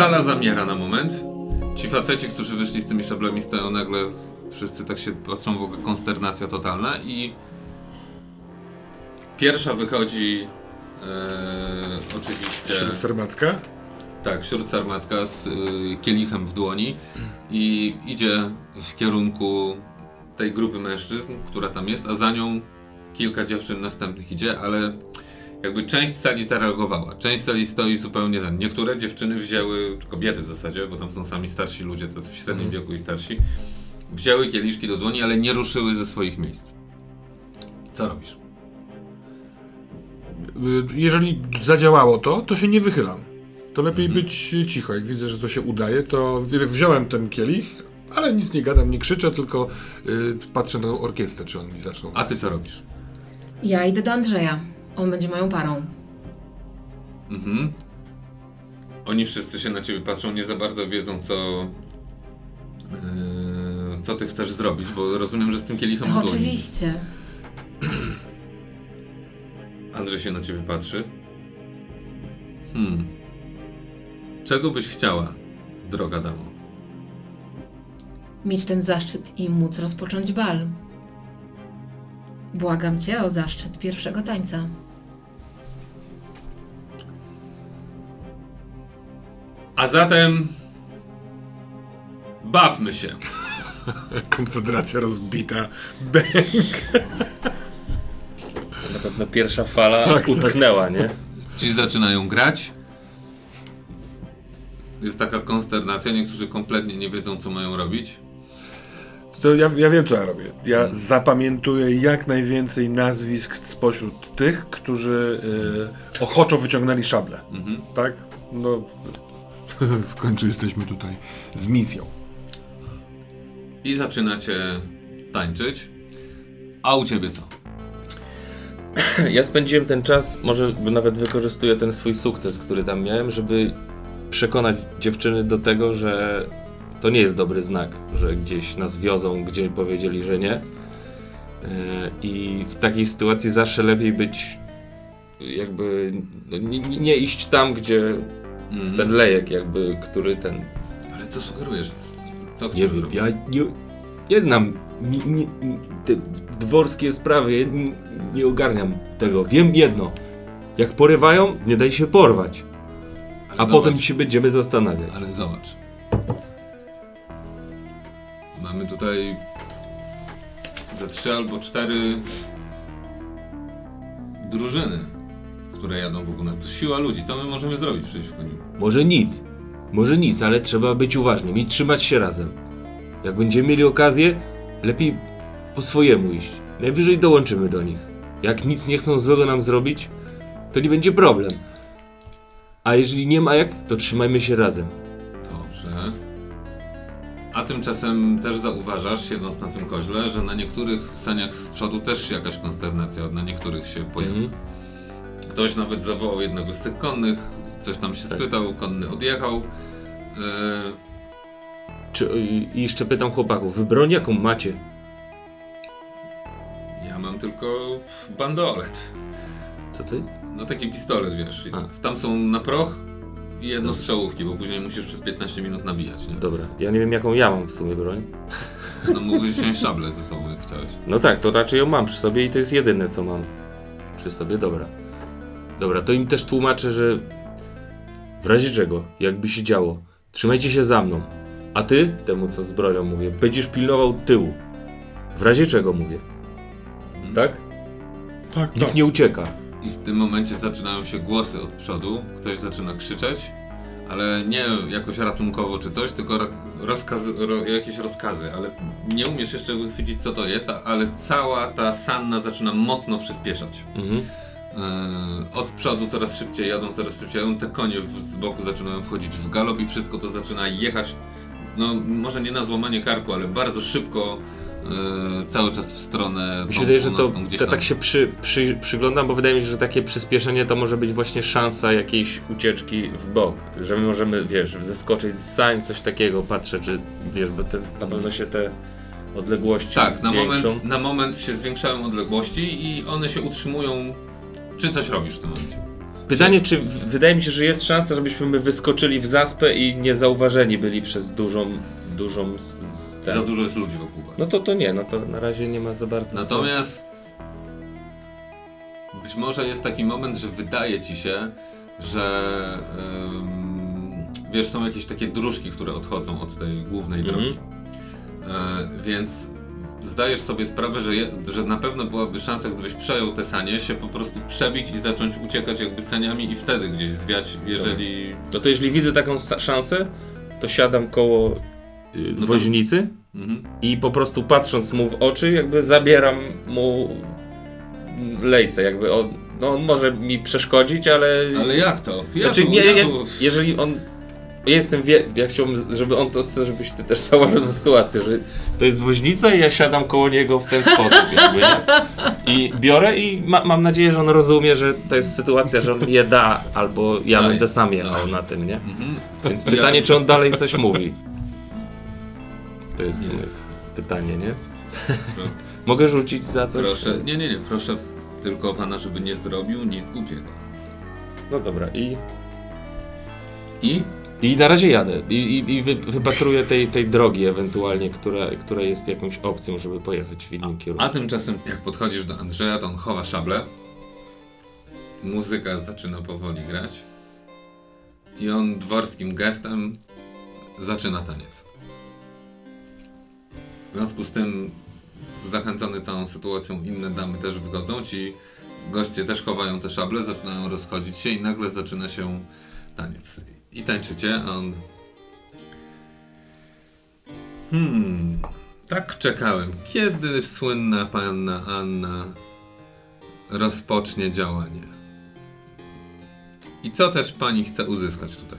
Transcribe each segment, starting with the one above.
Sala zamiera na moment. Ci faceci, którzy wyszli z tymi szablami, stoją nagle, wszyscy tak się patrzą, w ogóle konsternacja totalna i pierwsza wychodzi e, oczywiście... Śród Sarmacka? Tak, śród Sarmacka z y, kielichem w dłoni i idzie w kierunku tej grupy mężczyzn, która tam jest, a za nią kilka dziewczyn następnych idzie, ale jakby część sali zareagowała. Część sali stoi zupełnie ten. Niektóre dziewczyny wzięły, czy kobiety w zasadzie, bo tam są sami starsi ludzie, tacy w średnim wieku i starsi, wzięły kieliszki do dłoni, ale nie ruszyły ze swoich miejsc. Co robisz? Y, Jeżeli zadziałało to, to się nie wychylam. To lepiej być cicho. Jak widzę, że to się udaje, to wziąłem ten kielich, ale nic nie gadam, nie krzyczę, tylko y, patrzę na orkiestrę, czy oni zaczną. A ty co robisz? Ja idę do Andrzeja. On będzie moją parą. Mhm. Oni wszyscy się na ciebie patrzą, nie za bardzo wiedzą, co. Yy, co ty chcesz zrobić, bo rozumiem, że z tym kielichem dłoni. oczywiście. Andrzej się na ciebie patrzy. Hmm. Czego byś chciała, droga damo? Mieć ten zaszczyt i móc rozpocząć bal. Błagam cię o zaszczyt pierwszego tańca. A zatem. Bawmy się. Konfederacja rozbita. Bęk. Na pewno pierwsza fala Tak, tak. utknęła, nie? Ci zaczynają grać. Jest taka konsternacja, niektórzy kompletnie nie wiedzą, co mają robić. To ja, ja wiem, co ja robię. Ja zapamiętuję jak najwięcej nazwisk spośród tych, którzy y, ochoczo wyciągnęli szable. Mhm. Tak? No. w końcu jesteśmy tutaj z misją. I zaczynacie tańczyć. A u ciebie co? Ja spędziłem ten czas, może nawet wykorzystuję ten swój sukces, który tam miałem, żeby przekonać dziewczyny do tego, że to nie jest dobry znak, że gdzieś nas wiozą, gdzie powiedzieli, że nie. Yy, I w takiej sytuacji zawsze lepiej być jakby no, nie, nie iść tam, gdzie Mhm. ten lejek jakby, który ten Ale co sugerujesz? Co chcesz Nie wiem, zrobić? ja nie, nie znam nie, nie, te dworskie sprawy, nie, nie ogarniam tego. Wiem jedno, jak porywają, nie daj się porwać, Ale a zobacz, potem się będziemy zastanawiać. Ale zobacz. Mamy tutaj ze trzy albo cztery drużyny, które jadą wokół nas. To siła ludzi. Co my możemy zrobić przeciwko nim? Może nic, może nic, ale trzeba być uważnym i trzymać się razem. Jak będziemy mieli okazję, lepiej po swojemu iść. Najwyżej dołączymy do nich. Jak nic nie chcą złego nam zrobić, to nie będzie problem. A jeżeli nie ma jak, to trzymajmy się razem. Tymczasem też zauważasz, siedząc na tym koźle, że na niektórych saniach z przodu też się jakaś konsternacja na niektórych się pojawi. Mhm. Ktoś nawet zawołał jednego z tych konnych, coś tam się Tak. spytał, konny odjechał. Yy, Czy, i jeszcze pytam chłopaków, wy broń jaką macie? ja mam tylko bandolet. Co to jest? No taki pistolet, wiesz. A. Tam są na proch jedno strzałówki, bo później musisz przez 15 minut nabijać, nie? Dobra, ja nie wiem jaką ja mam w sumie broń. No mógłbyś wziąć szablę ze sobą, jak chciałeś. No tak, to raczej ją mam przy sobie i to jest jedyne co mam przy sobie, dobra. Dobra, to im też tłumaczę, że w razie czego, jakby się działo, trzymajcie się za mną. A ty, temu co z bronią mówię, będziesz pilnował tyłu. W razie czego mówię. Tak? Tak, Nikt nie ucieka. I w tym momencie zaczynają się głosy od przodu. Ktoś zaczyna krzyczeć, ale nie jakoś ratunkowo czy coś, tylko ro- rozkazy, ro, jakieś rozkazy, ale nie umiesz jeszcze wychwycić co to jest, ale cała ta sanna zaczyna mocno przyspieszać. Mhm. Yy, od przodu coraz szybciej jadą, coraz szybciej jadą, te konie w, z boku zaczynają wchodzić w galop i wszystko to zaczyna jechać, no może nie na złamanie karku, ale bardzo szybko cały czas w stronę Mi się wydaje, że to te, tam. tak się przy, przy, przyglądam, bo wydaje mi się, że takie przyspieszenie to może być właśnie szansa jakiejś ucieczki w bok. Że my możemy, wiesz, zeskoczyć z sań, coś takiego, patrzę, czy wiesz, bo te, na pewno się te odległości Tak, na zwiększą. moment, na moment się zwiększają odległości i one się utrzymują. Czy coś robisz w tym momencie? Pytanie, czy w- wydaje mi się, że jest szansa, żebyśmy my wyskoczyli w zaspę i niezauważeni byli przez dużą, dużą z, z Za dużo jest ludzi wokół was. No to to nie, no to na razie nie ma za bardzo co. Natomiast być może jest taki moment, że wydaje ci się, że ym, wiesz, są jakieś takie dróżki, które odchodzą od tej głównej Mhm. drogi. E, więc zdajesz sobie sprawę, że, je, że na pewno byłaby szansa, gdybyś przejął te sanie, się po prostu przebić i zacząć uciekać jakby saniami i wtedy gdzieś zwiać, jeżeli... No to jeśli widzę taką szansę, to siadam koło y, to- woźnicy Mhm. i po prostu patrząc mu w oczy, jakby zabieram mu lejce, jakby on, no on może mi przeszkodzić, ale... Ale jak to? Jak Znaczy, to- nie, nie, to- jeżeli on. Ja jestem wie, ja chciałbym, żeby on to, żebyś ty też zauważył tę sytuację, że to jest woźnica i ja siadam koło niego w ten sposób, jakby, nie? I biorę i ma, mam nadzieję, że on rozumie, że to jest sytuacja, że on je da, albo ja Daj. będę sam jechał na tym, nie? Mhm. Więc Ja- pytanie, czy on dalej coś mówi? To jest, Jest. moje pytanie, nie? Pro- Mogę rzucić za coś? Proszę, nie, nie, nie, proszę tylko pana, żeby nie zrobił nic głupiego. No dobra, i I I na razie jadę i, i, i wy, wypatruję tej, tej drogi ewentualnie, która, która jest jakąś opcją, żeby pojechać w innym kierunku. A tymczasem, jak podchodzisz do Andrzeja, to on chowa szablę. Muzyka zaczyna powoli grać. I on dworskim gestem zaczyna taniec. W związku z tym, zachęcony całą sytuacją, inne damy też wychodzą. Ci goście też chowają te szable, zaczynają rozchodzić się i nagle zaczyna się taniec. I tańczycie, a on... Hmm... Tak czekałem. Kiedy słynna panna Anna rozpocznie działanie? I co też pani chce uzyskać tutaj?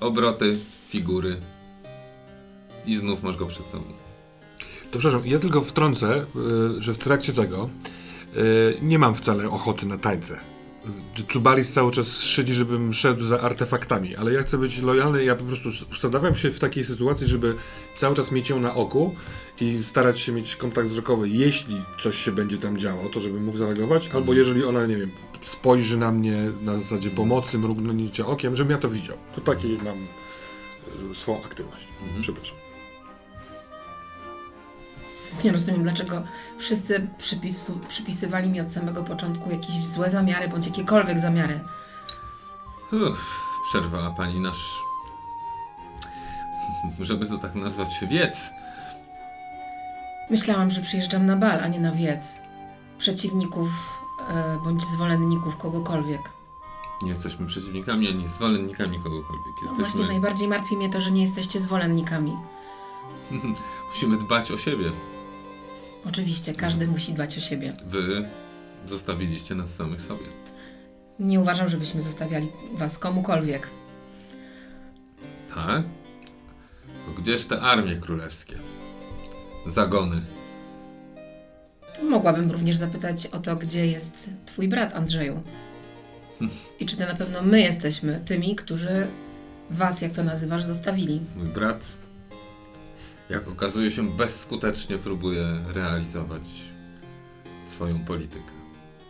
Obroty, figury. I znów masz go przed sobą. To przepraszam, ja tylko wtrącę, y, że w trakcie tego y, nie mam wcale ochoty na tańce. Y, Cubalis cały czas szydzi, żebym szedł za artefaktami, ale ja chcę być lojalny ja po prostu ustawiam się w takiej sytuacji, żeby cały czas mieć ją na oku i starać się mieć kontakt wzrokowy, jeśli coś się będzie tam działo, to żebym mógł zareagować, albo jeżeli ona, nie wiem, spojrzy na mnie na zasadzie pomocy, mrugnięcia okiem, żebym ja to widział. To taki mam y, swą aktywność. Przepraszam. Nie rozumiem, dlaczego wszyscy przypisu, przypisywali mi od samego początku jakieś złe zamiary, bądź jakiekolwiek zamiary. Uff, przerwała pani nasz. Żeby to tak nazwać, wiec. Myślałam, że przyjeżdżam na bal, a nie na wiec. Przeciwników e, bądź zwolenników kogokolwiek. Nie jesteśmy przeciwnikami ani zwolennikami kogokolwiek. No właśnie Jesteśmy. najbardziej martwi mnie to, że nie jesteście zwolennikami. Musimy dbać o siebie. Oczywiście, każdy musi dbać o siebie. Wy zostawiliście nas samych sobie. Nie uważam, żebyśmy zostawiali was komukolwiek. Tak? To gdzież te armie królewskie? Zagony. Mogłabym również zapytać o to, gdzie jest twój brat, Andrzeju. I czy to na pewno my jesteśmy tymi, którzy was, jak to nazywasz, zostawili. Mój brat, jak okazuje się, bezskutecznie próbuje realizować swoją politykę,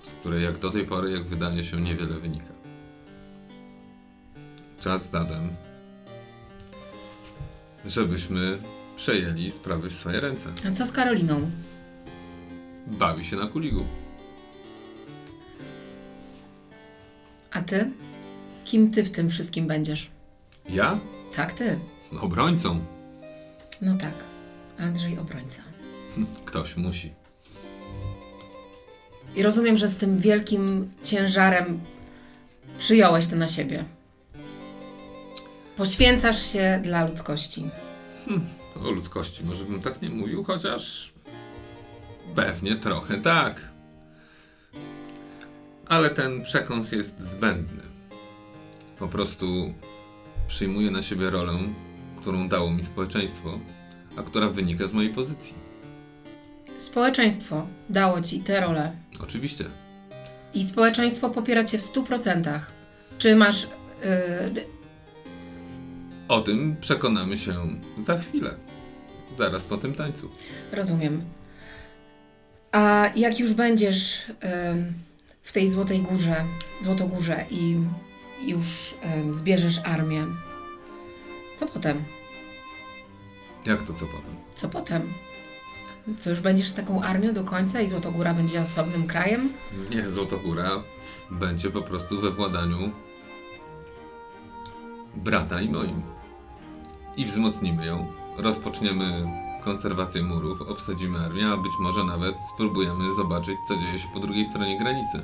z której jak do tej pory, jak wydaje się, niewiele wynika. Czas zatem, żebyśmy przejęli sprawy w swoje ręce. A co z Karoliną? Bawi się na kuligu. A ty? Kim ty w tym wszystkim będziesz? Ja? Tak, ty. Obrońcą. No tak. Andrzej obrońca. Ktoś musi. I rozumiem, że z tym wielkim ciężarem przyjąłeś to na siebie. Poświęcasz się dla ludzkości. O ludzkości może bym tak nie mówił, chociaż pewnie trochę tak. Ale ten przekąs jest zbędny. Po prostu przyjmuję na siebie rolę, którą dało mi społeczeństwo, a która wynika z mojej pozycji. Społeczeństwo dało ci tę rolę. Oczywiście. I społeczeństwo popiera cię w 100%. Czy masz. Yy, O tym przekonamy się za chwilę. Zaraz po tym tańcu. rozumiem. A jak już będziesz ym, w tej Złotej Górze, Złotogórze i już em, zbierzesz armię, co potem? Jak to co potem? Co potem? Co już będziesz z taką armią do końca i Złotogóra będzie osobnym krajem? Nie, Złotogóra będzie po prostu we władaniu brata i moim. I wzmocnimy ją. Rozpoczniemy konserwację murów, obsadzimy armię, a być może nawet spróbujemy zobaczyć, co dzieje się po drugiej stronie granicy.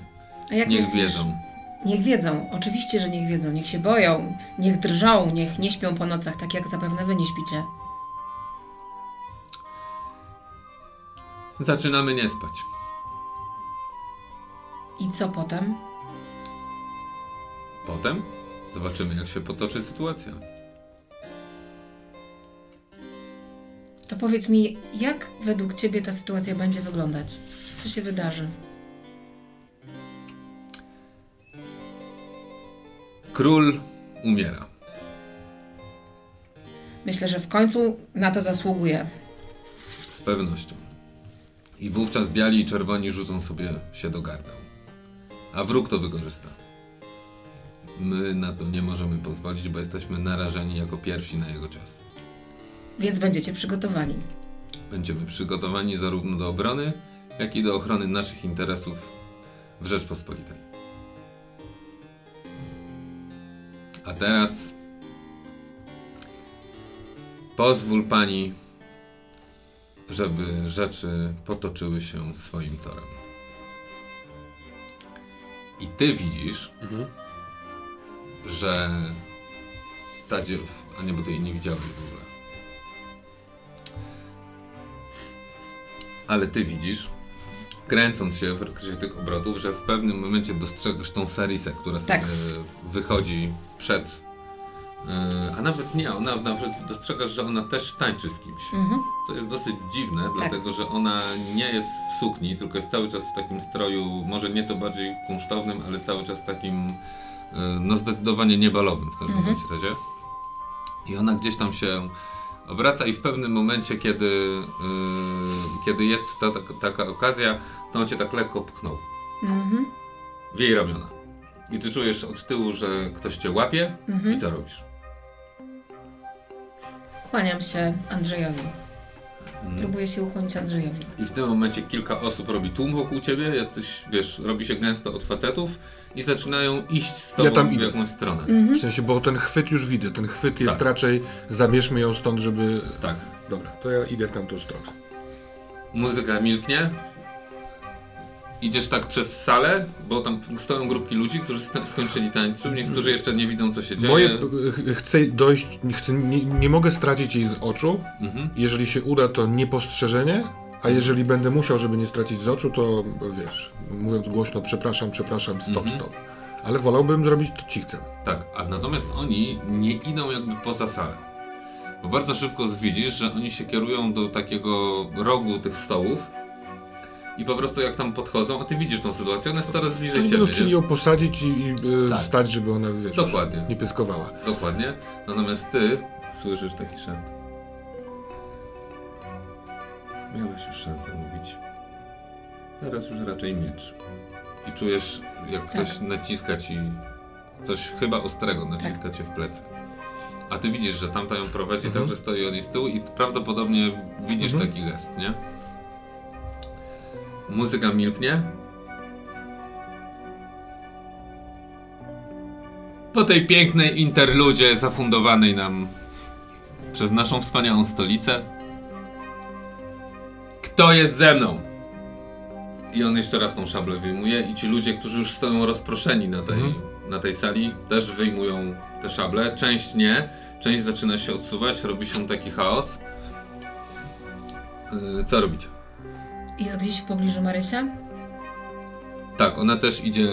A jak Niech myślisz? wiedzą. Niech wiedzą, oczywiście, że niech wiedzą, niech się boją, niech drżą, niech nie śpią po nocach, tak jak zapewne wy nie śpicie. Zaczynamy nie spać. I co potem? Potem zobaczymy, jak się potoczy sytuacja. To powiedz mi, jak według ciebie ta sytuacja będzie wyglądać? Co się wydarzy? Król umiera. Myślę, że w końcu na to zasługuje. Z pewnością. I wówczas biali i czerwoni rzucą sobie się do gardeł. A wróg to wykorzysta. My na to nie możemy pozwolić, bo jesteśmy narażeni jako pierwsi na jego czas. Więc będziecie przygotowani. Będziemy przygotowani zarówno do obrony, jak i do ochrony naszych interesów w Rzeczpospolitej. A teraz pozwól pani, żeby rzeczy potoczyły się swoim torem. I ty widzisz, że ta dziew... A nie, bo ty jej nie widziałeś w ogóle. Ale ty widzisz, kręcąc się w zakresie tych obrotów, że w pewnym momencie dostrzegasz tą Sarisę, która sobie Tak. wychodzi przed. yy, a nawet nie, ona nawet dostrzegasz, że ona też tańczy z kimś. Mhm. Co jest dosyć dziwne, dlatego że ona nie jest w sukni, tylko jest cały czas w takim stroju, może nieco bardziej kunsztownym, ale cały czas takim, yy, no zdecydowanie niebalowym w każdym Mhm. razie. I ona gdzieś tam się obraca i w pewnym momencie, kiedy, yy, kiedy jest ta, ta, taka okazja, to on cię tak lekko pchnął Mhm. w jej ramiona. I ty czujesz od tyłu, że ktoś cię łapie Mhm. i co robisz? Kłaniam się Andrzejowi. Mhm. Próbuję się ukłonić Andrzejowi. I w tym momencie kilka osób robi tłum wokół ciebie, jacyś, wiesz, robi się gęsto od facetów i zaczynają iść z tobą Ja tam w idę. jakąś stronę. Mhm. W sensie, bo ten chwyt już widzę. Ten chwyt jest Tak. raczej, zabierzmy ją stąd, żeby... Tak. Dobra, to ja idę w tamtą stronę. Muzyka milknie. Idziesz tak przez salę, bo tam stoją grupki ludzi, którzy skończyli tańczyć, niektórzy jeszcze nie widzą, co się dzieje. Moje, ch- chcę dojść, chcę, nie, nie mogę stracić jej z oczu. Mhm. Jeżeli się uda, to niepostrzeżenie, a jeżeli będę musiał, żeby nie stracić z oczu, to wiesz, mówiąc głośno, przepraszam, przepraszam, stop, Mhm. stop. Ale wolałbym zrobić to cichcem. Tak, a natomiast oni nie idą jakby poza salę. Bo bardzo szybko widzisz, że oni się kierują do takiego rogu tych stołów i po prostu jak tam podchodzą, a ty widzisz tą sytuację, ona jest coraz bliżej Oni ciebie. będą chcieli ją posadzić i, i e, Tak. stać, żeby ona, wiesz, Dokładnie. nie pyskowała. Dokładnie. Natomiast ty słyszysz taki szept. Miałeś już szansę mówić. Teraz już raczej milcz. I czujesz, jak Tak. ktoś naciska ci coś chyba ostrego, naciska Tak. cię w plecy. A ty widzisz, że tamta ją prowadzi, Mhm. także stoi on jej z tyłu i prawdopodobnie widzisz Mhm. taki gest, nie? Muzyka milknie. Po tej pięknej interludzie zafundowanej nam przez naszą wspaniałą stolicę. Kto jest ze mną? I on jeszcze raz tą szablę wyjmuje i ci ludzie, którzy już stoją rozproszeni na tej, Mhm. na tej sali, też wyjmują te szable. Część nie, część zaczyna się odsuwać, robi się taki chaos. Yy, co robicie? Jest gdzieś w pobliżu Marysia? Tak, ona też idzie,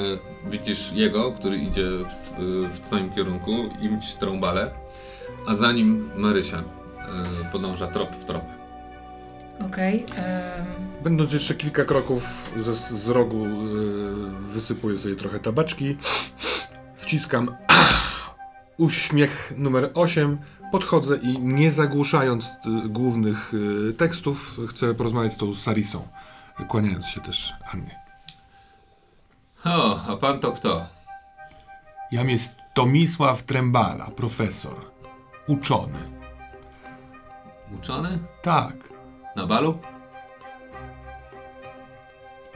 widzisz jego, który idzie w, w twoim kierunku, imć trąbale, a za nim Marysia y, podąża trop w trop. Okej. em, Będąc jeszcze kilka kroków z, z rogu, e, wysypuję sobie trochę tabaczki, wciskam uśmiech numer 8, podchodzę i nie zagłuszając e, głównych e, tekstów, chcę porozmawiać z tą Sarisą, kłaniając się też Annie. O, a pan to kto? Jam jest Tomisław Trembala, profesor. Uczony. Uczony? Tak. Na balu?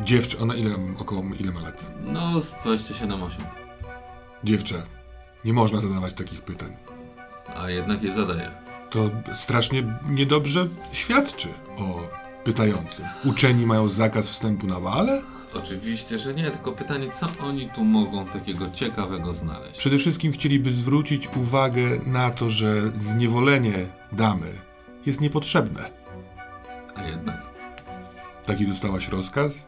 Dziewczę, ona ile, około ile ma lat? No, z 27-8. Dziewczę, nie można zadawać takich pytań. A jednak je zadaję. To strasznie niedobrze świadczy o pytającym. Uczeni mają zakaz wstępu na bale? Oczywiście, że nie, tylko pytanie, co oni tu mogą takiego ciekawego znaleźć? Przede wszystkim chcieliby zwrócić uwagę na to, że zniewolenie damy jest niepotrzebne. A jednak, Taki dostałaś rozkaz?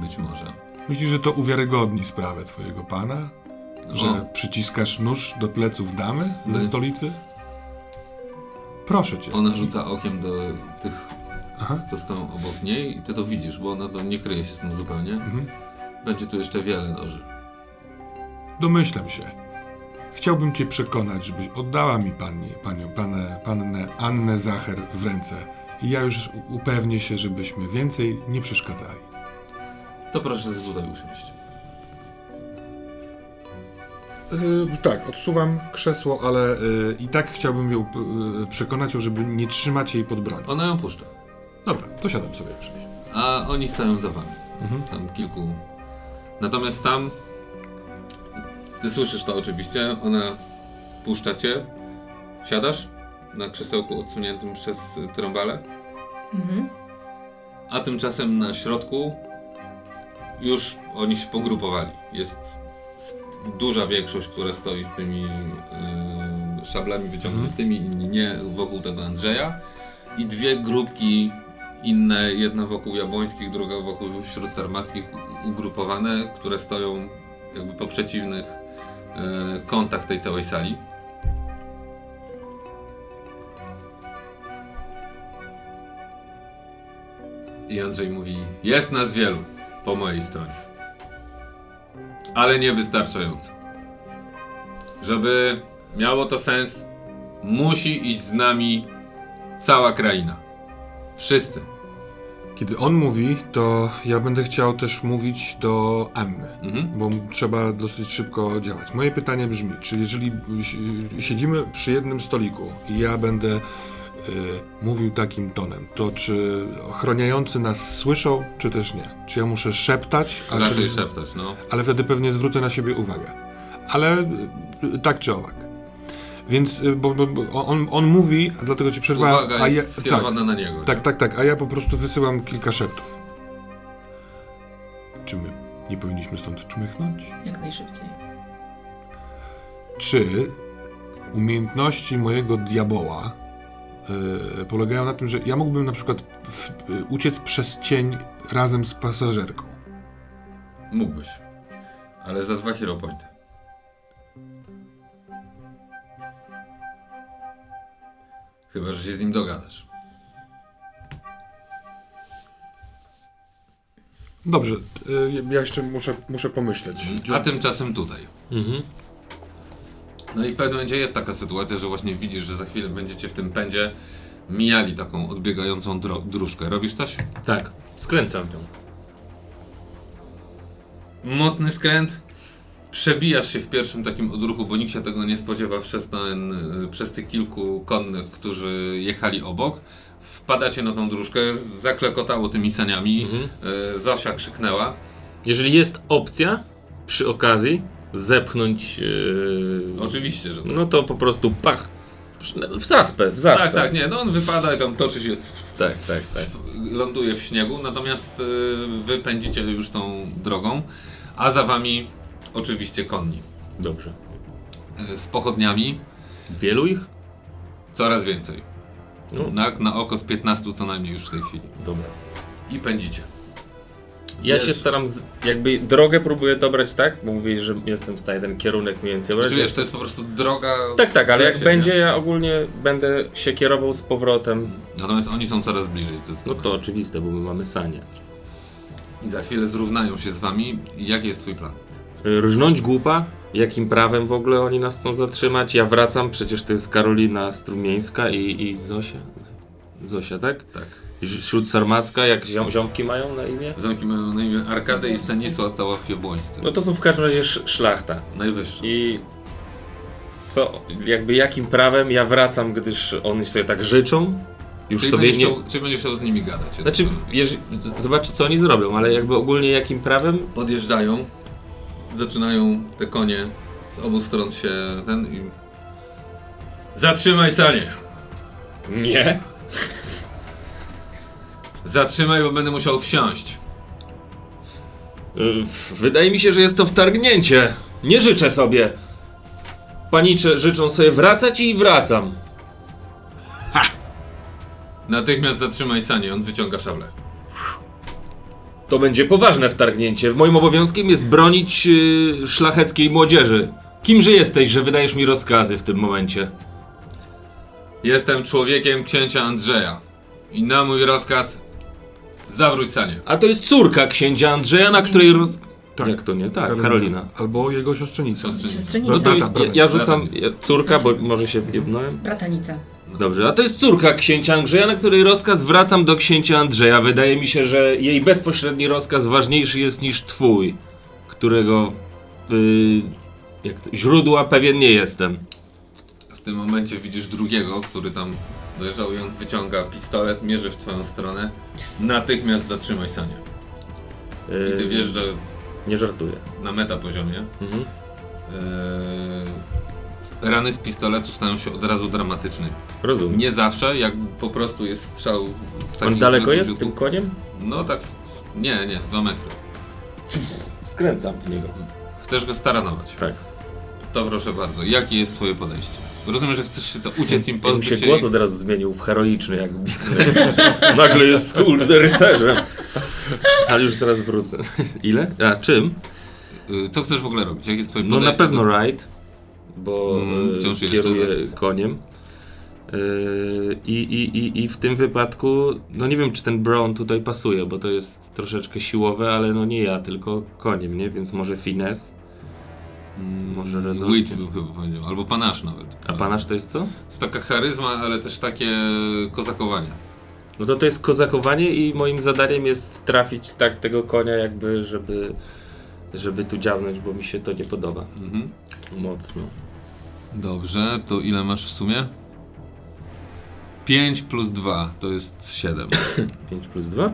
być może. Myślisz, że to uwiarygodni sprawę twojego pana? Że O. przyciskasz nóż do pleców damy ze stolicy? Proszę cię. Ona rzuca okiem do tych, Aha. co stoją obok niej i ty to widzisz, bo ona to nie kryje się z tym zupełnie. Mhm. Będzie tu jeszcze wiele noży. Domyślam się. Chciałbym cię przekonać, żebyś oddała mi pani, panią, panę, pannę Annę Zacher w ręce. I ja już upewnię się, żebyśmy więcej nie przeszkadzali. To proszę tutaj usiąść. Yy, tak, odsuwam krzesło, ale yy, i tak chciałbym ją yy, przekonać, żeby nie trzymać jej pod bronią. Ona ją puszcza. Dobra, to siadam sobie już. A oni stoją za wami. Mhm. Tam kilku. Natomiast tam. Ty słyszysz to oczywiście. Ona puszcza cię. Siadasz na krzesełku odsuniętym przez trąbalę. Mhm. A tymczasem na środku już oni się pogrupowali. Jest duża większość, która stoi z tymi y, szablami wyciągniętymi, inni nie, wokół tego Andrzeja. I dwie grupki inne, jedna wokół Jabłońskich, druga wokół Śródsarmackich, ugrupowane, które stoją jakby po przeciwnych y, kątach tej całej sali. I Andrzej mówi: Jest nas wielu po mojej stronie. Ale niewystarczająco. Żeby miało to sens, musi iść z nami cała kraina. Wszyscy. Kiedy on mówi, to ja będę chciał też mówić do Anny, Mhm. bo trzeba dosyć szybko działać. Moje pytanie brzmi, czy jeżeli si- siedzimy przy jednym stoliku i ja będę mówił takim tonem, to czy ochroniający nas słyszą, czy też nie? Czy ja muszę szeptać? a Raczej czy- szeptać, no. ale wtedy pewnie zwrócę na siebie uwagę. Ale y, tak czy owak. Więc y, bo, bo, bo on, on mówi, a dlatego ci przerwałem. Uwaga a ja, jest tak, skierowana na niego. tak, nie? tak, tak, a ja po prostu wysyłam kilka szeptów. Czy my nie powinniśmy stąd czmychnąć? Jak najszybciej. Czy umiejętności mojego diaboła y, polegają na tym, że ja mógłbym na przykład w, y, uciec przez cień razem z pasażerką? Mógłbyś. Ale za dwa hero pointy. Chyba, że się z nim dogadasz. Dobrze, y, ja jeszcze muszę, muszę pomyśleć. A tymczasem tutaj. Mhm. No i w pewnym momencie jest taka sytuacja, że właśnie widzisz, że za chwilę będziecie w tym pędzie mijali taką odbiegającą dro- dróżkę. Robisz coś? Tak, skręcam w nią. Mocny skręt. Przebijasz się w pierwszym takim odruchu, bo nikt się tego nie spodziewa przez, ten, y, przez tych kilku konnych, którzy jechali obok. Wpadacie na tą dróżkę, zaklekotało tymi saniami. Mhm. y, Zosia krzyknęła. Jeżeli jest opcja przy okazji zepchnąć, yy, Oczywiście, że tak. no to po prostu pach. W zaspę, w zaspę. Tak, tak, nie, no on wypada i tam toczy się, Tak, tak, tak. ląduje w śniegu, natomiast y, wy pędzicie już tą drogą, a za wami oczywiście konni. Dobrze. Y, z pochodniami Wielu ich? coraz więcej. No, Na, na oko z 15 co najmniej już w tej chwili. dobra. I pędzicie. Ja Wiesz- się staram, z, jakby drogę próbuję dobrać tak, bo mówisz, że jestem w stanie ten kierunek mniej więcej obrać. Znaczy, wiesz, to jest po prostu droga. Tak, tak, ale jak będzie, nie? ja ogólnie będę się kierował z powrotem. Natomiast oni są coraz bliżej No zdecydowanie. to oczywiste, bo my mamy sanie. I za chwilę zrównają się z wami. Jaki jest twój plan? Y, Rżnąć głupa? Jakim prawem w ogóle oni nas chcą zatrzymać? Ja wracam, przecież to jest Karolina Strumieńska i, i Zosia. Zosia, tak? Tak. Ż- Śród Sarmacka, jak ziom, ziomki mają na imię? Zamki mają na imię Arkadę i Stanisław Tałaf Jabłońscy. No to są w każdym razie sz- szlachta. Najwyższy. I co, jakby jakim prawem ja wracam, gdyż oni sobie tak życzą? Już sobie nie... chciał, czy będziesz chciał z nimi gadać? Znaczy, jeżeli, z- zobaczcie co oni zrobią, ale jakby ogólnie jakim prawem? Podjeżdżają, zaczynają te konie z obu stron się ten i... Zatrzymaj sanie! Nie. Zatrzymaj, bo będę musiał wsiąść. Y, Wydaje mi się, że jest to wtargnięcie. Nie życzę sobie. Panicze życzą sobie wracać i wracam. Natychmiast zatrzymaj sanie, on wyciąga szablę. To będzie poważne wtargnięcie. Moim obowiązkiem jest bronić yy, szlacheckiej młodzieży. Kimże jesteś, że wydajesz mi rozkazy w tym momencie? Jestem człowiekiem księcia Andrzeja. I na mój rozkaz zawróć sanie. A to jest córka księcia Andrzeja, na której roz... Tak. Jak to nie? Tak, Karolina. Albo jego siostrzenica. Siostrzenica. Siostrzenica. No to Brata, ja, brata. ja rzucam ja, córka, bo może się jebnąłem. Bratanica. Dobrze, a to jest córka księcia Andrzeja, na której rozkaz wracam do księcia Andrzeja. Wydaje mi się, że jej bezpośredni rozkaz ważniejszy jest niż twój, którego yy, jak to, źródła pewien nie jestem. W tym momencie widzisz drugiego, który tam dojeżdżał i on wyciąga pistolet, mierzy w twoją stronę. Natychmiast zatrzymaj sanie. I ty Yy, wiesz, że Nie żartuję. na meta poziomie Mhm. Yy, rany z pistoletu stają się od razu dramatyczne. Rozumiem. Nie zawsze, jak po prostu jest strzał z On daleko zwykłym jest tym koniem? No tak, z- nie, nie, z 2 metry. Skręcam w niego. Chcesz go staranować. Tak. To proszę bardzo, jakie jest twoje podejście? Rozumiem, że chcesz się co, uciec im, pozbyć się się głos od razu zmienił w heroiczny, jakby. Nagle jest kurde rycerzem. Ale już teraz wrócę. Ile? A czym? Yy, Co chcesz w ogóle robić? Jakie jest twoje No na pewno do- ride, bo Mm, e, wciąż jeszcze, kieruję koniem. E, I, i, i, I w tym wypadku, no nie wiem czy ten Brown tutaj pasuje, bo to jest troszeczkę siłowe, ale no nie ja, tylko koniem, nie? Więc może finesse. Mm, Może rezonki. Wits bym chyba powiedział, albo panasz nawet. A panasz to jest co? jest taka charyzma, ale też takie kozakowanie. No to to jest kozakowanie i moim zadaniem jest trafić tak tego konia jakby, żeby, żeby tu działnąć, bo mi się to nie podoba. Mhm. Mocno. Dobrze, to ile masz w sumie? 5 plus 2 to jest 7. 5 plus 2?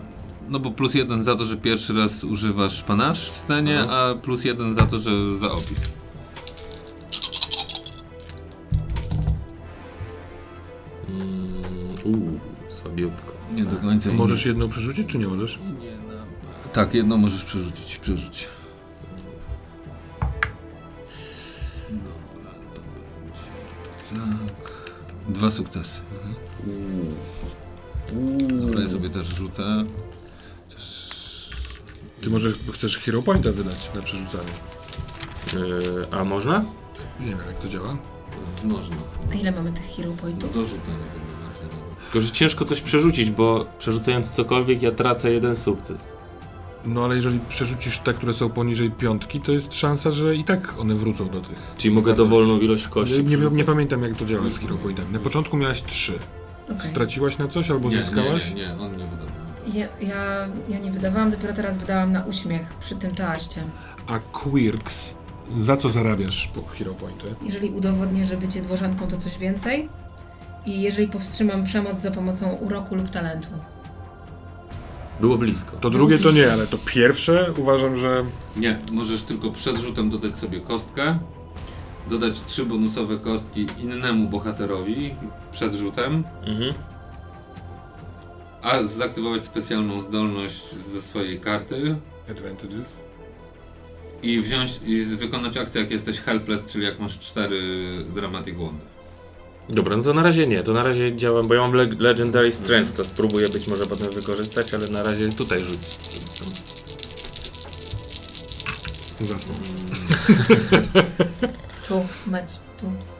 No bo plus 1 za to, że pierwszy raz używasz panasz w scenie, Aha. a plus 1 za to, że za opis. Uuu, słabiutko. Nie do końca. Możesz jedną przerzucić, czy nie możesz? Tak, jedno możesz przerzucić. Przerzuć. Dobra, to będzie tak. Dwa sukcesy. Dobra, ja sobie też rzucę. Ty może chcesz Hero Pointa wydać na przerzucanie. Yy, a można? Nie wiem, jak to działa. Można. A ile mamy tych hero pointów? Do rzucenia chyba nawet. Tylko, że ciężko coś przerzucić, bo przerzucając cokolwiek ja tracę jeden sukces. No ale jeżeli przerzucisz te, które są poniżej piątki, to jest szansa, że i tak one wrócą do tych. Czyli mogę dowolną ilość kości Nie, nie, nie pamiętam jak to działa z Hero Pointem. Na początku miałeś trzy. Okej. Straciłaś na coś albo Nie, zyskałaś? Nie, nie, nie, on nie wydawał. Ja, ja, ja nie wydawałam, dopiero teraz wydałam na uśmiech przy tym toaście. A Quirks, za co zarabiasz po Hero Pointy? Jeżeli udowodnię, że bycie dworzanką to coś więcej i jeżeli powstrzymam przemoc za pomocą uroku lub talentu. Było blisko. To drugie to nie, ale to pierwsze uważam, że Nie, możesz tylko przed rzutem dodać sobie kostkę, dodać trzy bonusowe kostki innemu bohaterowi przed rzutem, Mhm. A zaktywować specjalną zdolność ze swojej karty advantages. i wziąć i wykonać akcję jak jesteś helpless, czyli jak masz cztery dramatic wondy. Dobra, no to na razie nie. To na razie działam, bo ja mam le Legendary Strength, co spróbuję być może potem wykorzystać, ale na razie tutaj rzucić. Zasnął. Tu, mać, tu.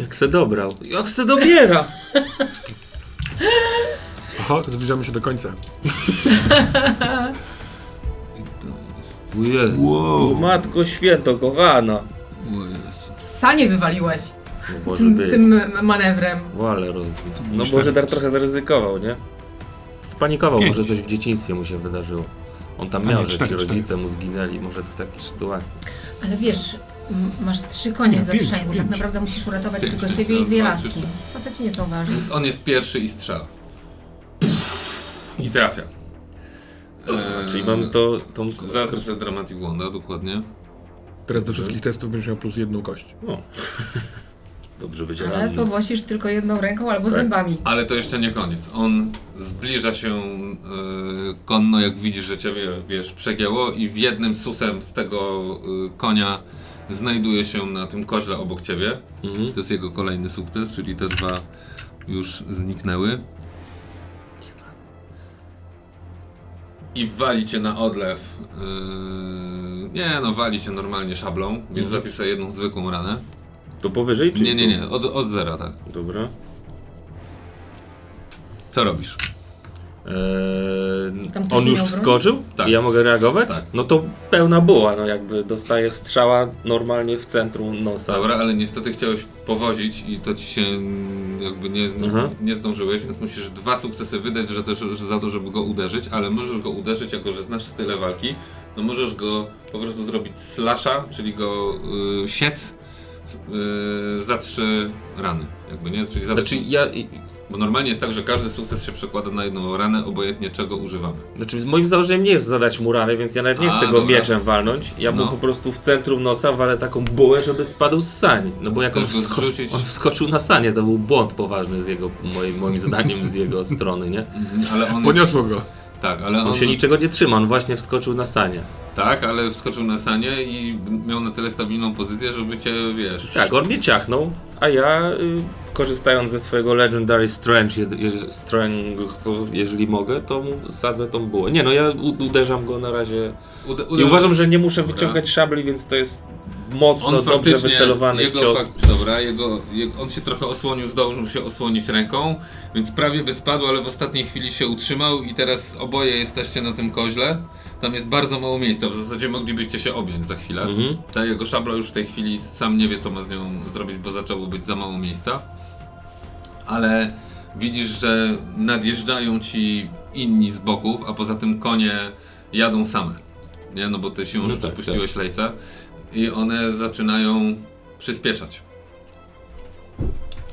Jak se dobrał. Jak se dobiera! Aha, zbliżamy się do końca. I to jest... O Jezu. Wow. Matko święto, kochana. O Jezu. W sanie wywaliłeś. No może tym, być. tym manewrem. O, ale roz... No może dar trochę zaryzykował, nie? Spanikował, Pięć. może coś w dzieciństwie mu się wydarzyło. On tam A miał, nie, że ci cztery. rodzice mu zginęli, może to takie sytuacje. Ale wiesz, masz trzy konie Nie, za pięć. Tak naprawdę musisz uratować Pięć, tylko pięć, siebie i dwie laski. trzy, Faceci nie są ważni. Więc on jest pierwszy i strzela. I trafia. Eee, Czyli mam to, tą... Zaraz sobie Dramatic Wanda, dokładnie. Teraz do wszystkich testów będziesz miał plus jedną kość. No. Dobrze być Ale powłosisz tylko jedną ręką albo Tak. zębami. Ale to jeszcze nie koniec. On zbliża się e, konno, jak widzisz, że ciebie, wiesz, przegięło i w jednym susem z tego e, konia znajduje się na tym koźle obok ciebie. Mhm. To jest jego kolejny sukces, czyli te dwa już zniknęły. I wali cię na odlew. Yy, nie, no wali cię normalnie szablą, więc Mhm. zapisz sobie jedną zwykłą ranę. To powyżej, czy Nie, nie, nie, od, od zera, tak. Dobra. Co robisz? Eee, Tam ktoś on już wskoczył? Tak. I ja mogę reagować? Tak. No to pełna buła, no jakby dostaje strzała normalnie w centrum nosa. Dobra, ale niestety chciałeś powozić i to ci się jakby nie, Mhm. nie zdążyłeś, więc musisz dwa sukcesy wydać że też, że za to, żeby go uderzyć, ale możesz go uderzyć, jako że znasz style walki, no możesz go po prostu zrobić slasha, czyli go y, siec y, za trzy rany, jakby nie? Czyli zadać, Znaczy ja... bo normalnie jest tak, że każdy sukces się przekłada na jedną ranę, obojętnie czego używamy. Znaczy moim założeniem nie jest zadać mu ranę, więc ja nawet nie A, chcę go dobra. mieczem walnąć. Ja mu No. po prostu w centrum nosa walę taką bułę, żeby spadł z sani. No bo jak on, Chcesz go wsko zrzucić? on wskoczył na sanie, to był błąd poważny z jego, moim, moim zdaniem, z jego strony, nie? Ale on jest, Poniosło go. tak, ale On on, się niczego nie trzyma, on właśnie wskoczył na sanie. tak, ale wskoczył na sanie i miał na tyle stabilną pozycję, żeby cię, wiesz... Tak, on mnie ciachnął, a ja y, korzystając ze swojego Legendary strength, to jeżeli mogę, to mu sadzę tą bułę. Nie no, ja uderzam go na razie Ude, i uważam, że nie muszę Dobra. wyciągać szabli, więc to jest mocno, on dobrze wycelowany jego cios. fak- dobra, jego, jego, on się trochę osłonił, zdążył się osłonić ręką, więc prawie by spadł, ale w ostatniej chwili się utrzymał i teraz oboje jesteście na tym koźle. Tam jest bardzo mało miejsca, w zasadzie moglibyście się objąć za chwilę. Mhm. Ta jego szabla już w tej chwili sam nie wie, co ma z nią zrobić, bo zaczęło być za mało miejsca. Ale widzisz, że nadjeżdżają ci inni z boków, a poza tym konie jadą same. Nie, no bo ty siłą No rzeczy tak, puściłeś lejce i one zaczynają przyspieszać.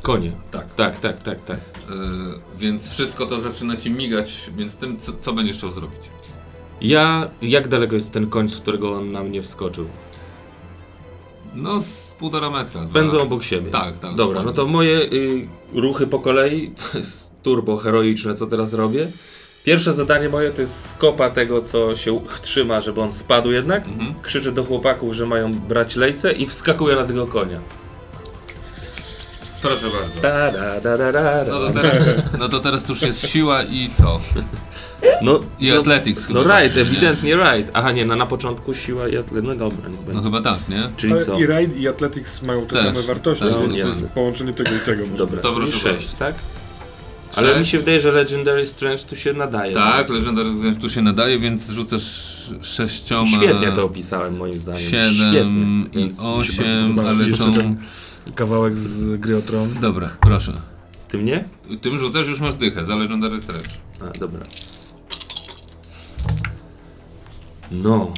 Konie. Tak. Tak, tak, tak, tak. Yy, więc wszystko to zaczyna ci migać, więc tym, co, co będziesz chciał zrobić? Ja, jak daleko jest ten koń, z którego on na mnie wskoczył? No, z półtora metra. dwa. Pędzą obok siebie. Tak, tak, Dobra, no to moje y, ruchy po kolei to jest turbo heroiczne, co teraz robię. Pierwsze zadanie moje to jest skopa tego, co się trzyma, żeby on spadł jednak. Mhm. Krzyczę do chłopaków, że mają brać lejce i wskakuję na tego konia. Proszę bardzo. Da, da, da, da, da, No to teraz, no to teraz już jest siła i co? No, I no, athletics no chyba. right, ewidentnie right. Aha, nie, no na początku siła i atlet. No dobra, niech No chyba tak, nie? Czyli Ale co? i Ride i Athletics mają te Też. same wartości, Tak, więc to jest połączenie tego i tego. Dobra, To czyli proszę 6, tak? Ale Sześć. mi się wydaje, że Legendary Strength tu się nadaje. Tak, Legendary Strength tu się nadaje, więc rzucasz sześcioma. Świetnie to opisałem moim zdaniem. Siedem i osiem, ale ten kawałek z gry o Tron. Dobra, proszę. Ty mnie? Tym rzucasz, już masz dychę za Legendary Strength. A, dobra. No.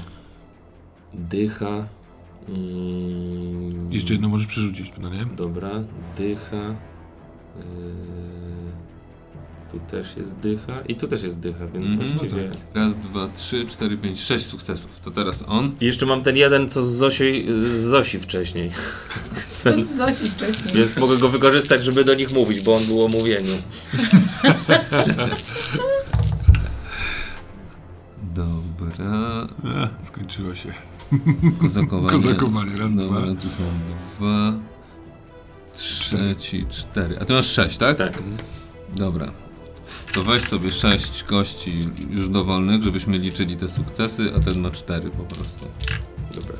Dycha. Mm, Jeszcze jedno możesz przerzucić, no nie? Dobra, dycha. Yy, tu też jest dycha. I tu też jest dycha, więc Mhm. właściwie. Raz, dwa, trzy, cztery, pięć, sześć sukcesów. To teraz on. I jeszcze mam ten jeden, co z Zosi, z Zosi wcześniej. To z Zosi wcześniej. Więc mogę go wykorzystać, żeby do nich mówić, bo on był o mówieniu. Dobra. E, skończyło się. Kozakowanie. Kozakowanie, raz, Dobra, dwa. tu są dwa. Trzeci, cztery. A ty masz sześć, tak? Tak. Dobra. To weź sobie sześć kości już dowolnych, żebyśmy liczyli te sukcesy, a ten ma cztery po prostu. Dobra.